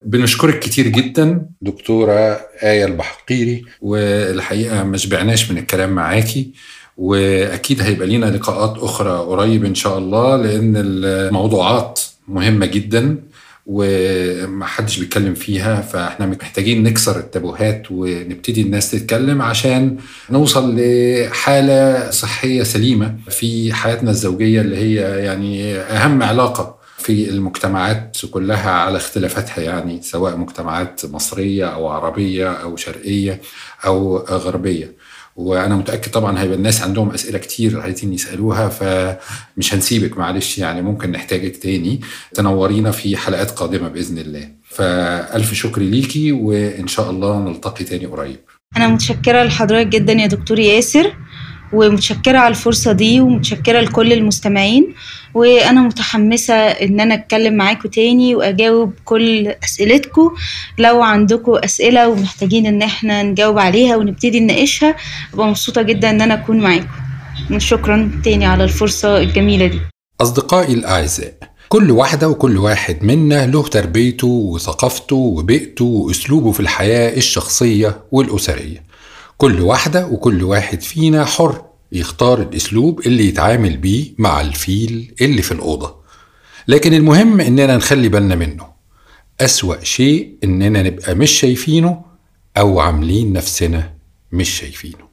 بنشكرك كتير جدا دكتورة آية البحقيري والحقيقة ما شبعناش من الكلام معاكي وأكيد هيبقى لينا لقاءات أخرى قريب إن شاء الله لأن الموضوعات مهمة جدا ومحدش بيتكلم فيها فإحنا محتاجين نكسر التابوهات ونبتدي الناس تتكلم عشان نوصل لحالة صحية سليمة في حياتنا الزوجية اللي هي يعني أهم علاقة في المجتمعات كلها على اختلافاتها يعني سواء مجتمعات مصرية أو عربية أو شرقية أو غربية. وأنا متأكد طبعا هيبقى الناس عندهم أسئلة كتير عايزين يسألوها فمش هنسيبك معلش يعني ممكن نحتاجك تاني. تنورينا في حلقات قادمة بإذن الله. فألف شكر ليكي وإن شاء الله نلتقي تاني قريب. أنا متشكرة لحضرتك جدا يا دكتور ياسر ومتشكرة على الفرصة دي ومتشكرة لكل المستمعين. وأنا متحمسة إن أنا أتكلم معاكم تاني وأجاوب كل أسئلتكم لو عندكم أسئلة ومحتاجين إن إحنا نجاوب عليها ونبتدي نناقشها أبقى مبسوطة جدا إن أنا أكون معاكم شكرا تاني على الفرصة الجميلة دي. أصدقائي الأعزاء كل واحدة وكل واحد منا له تربيته وثقافته وبيئته وأسلوبه في الحياة الشخصية والأسرية. كل واحدة وكل واحد فينا حر يختار الأسلوب اللي يتعامل بيه مع الفيل اللي في الأوضة. لكن المهم إننا نخلي بالنا منه. أسوأ شيء إننا نبقى مش شايفينه أو عاملين نفسنا مش شايفينه.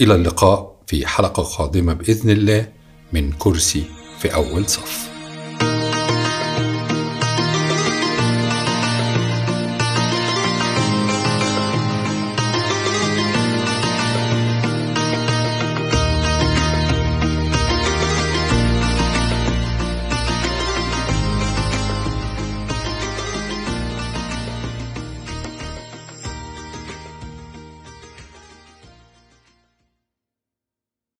إلى اللقاء في حلقة قادمة بإذن الله من كرسي في أول صف.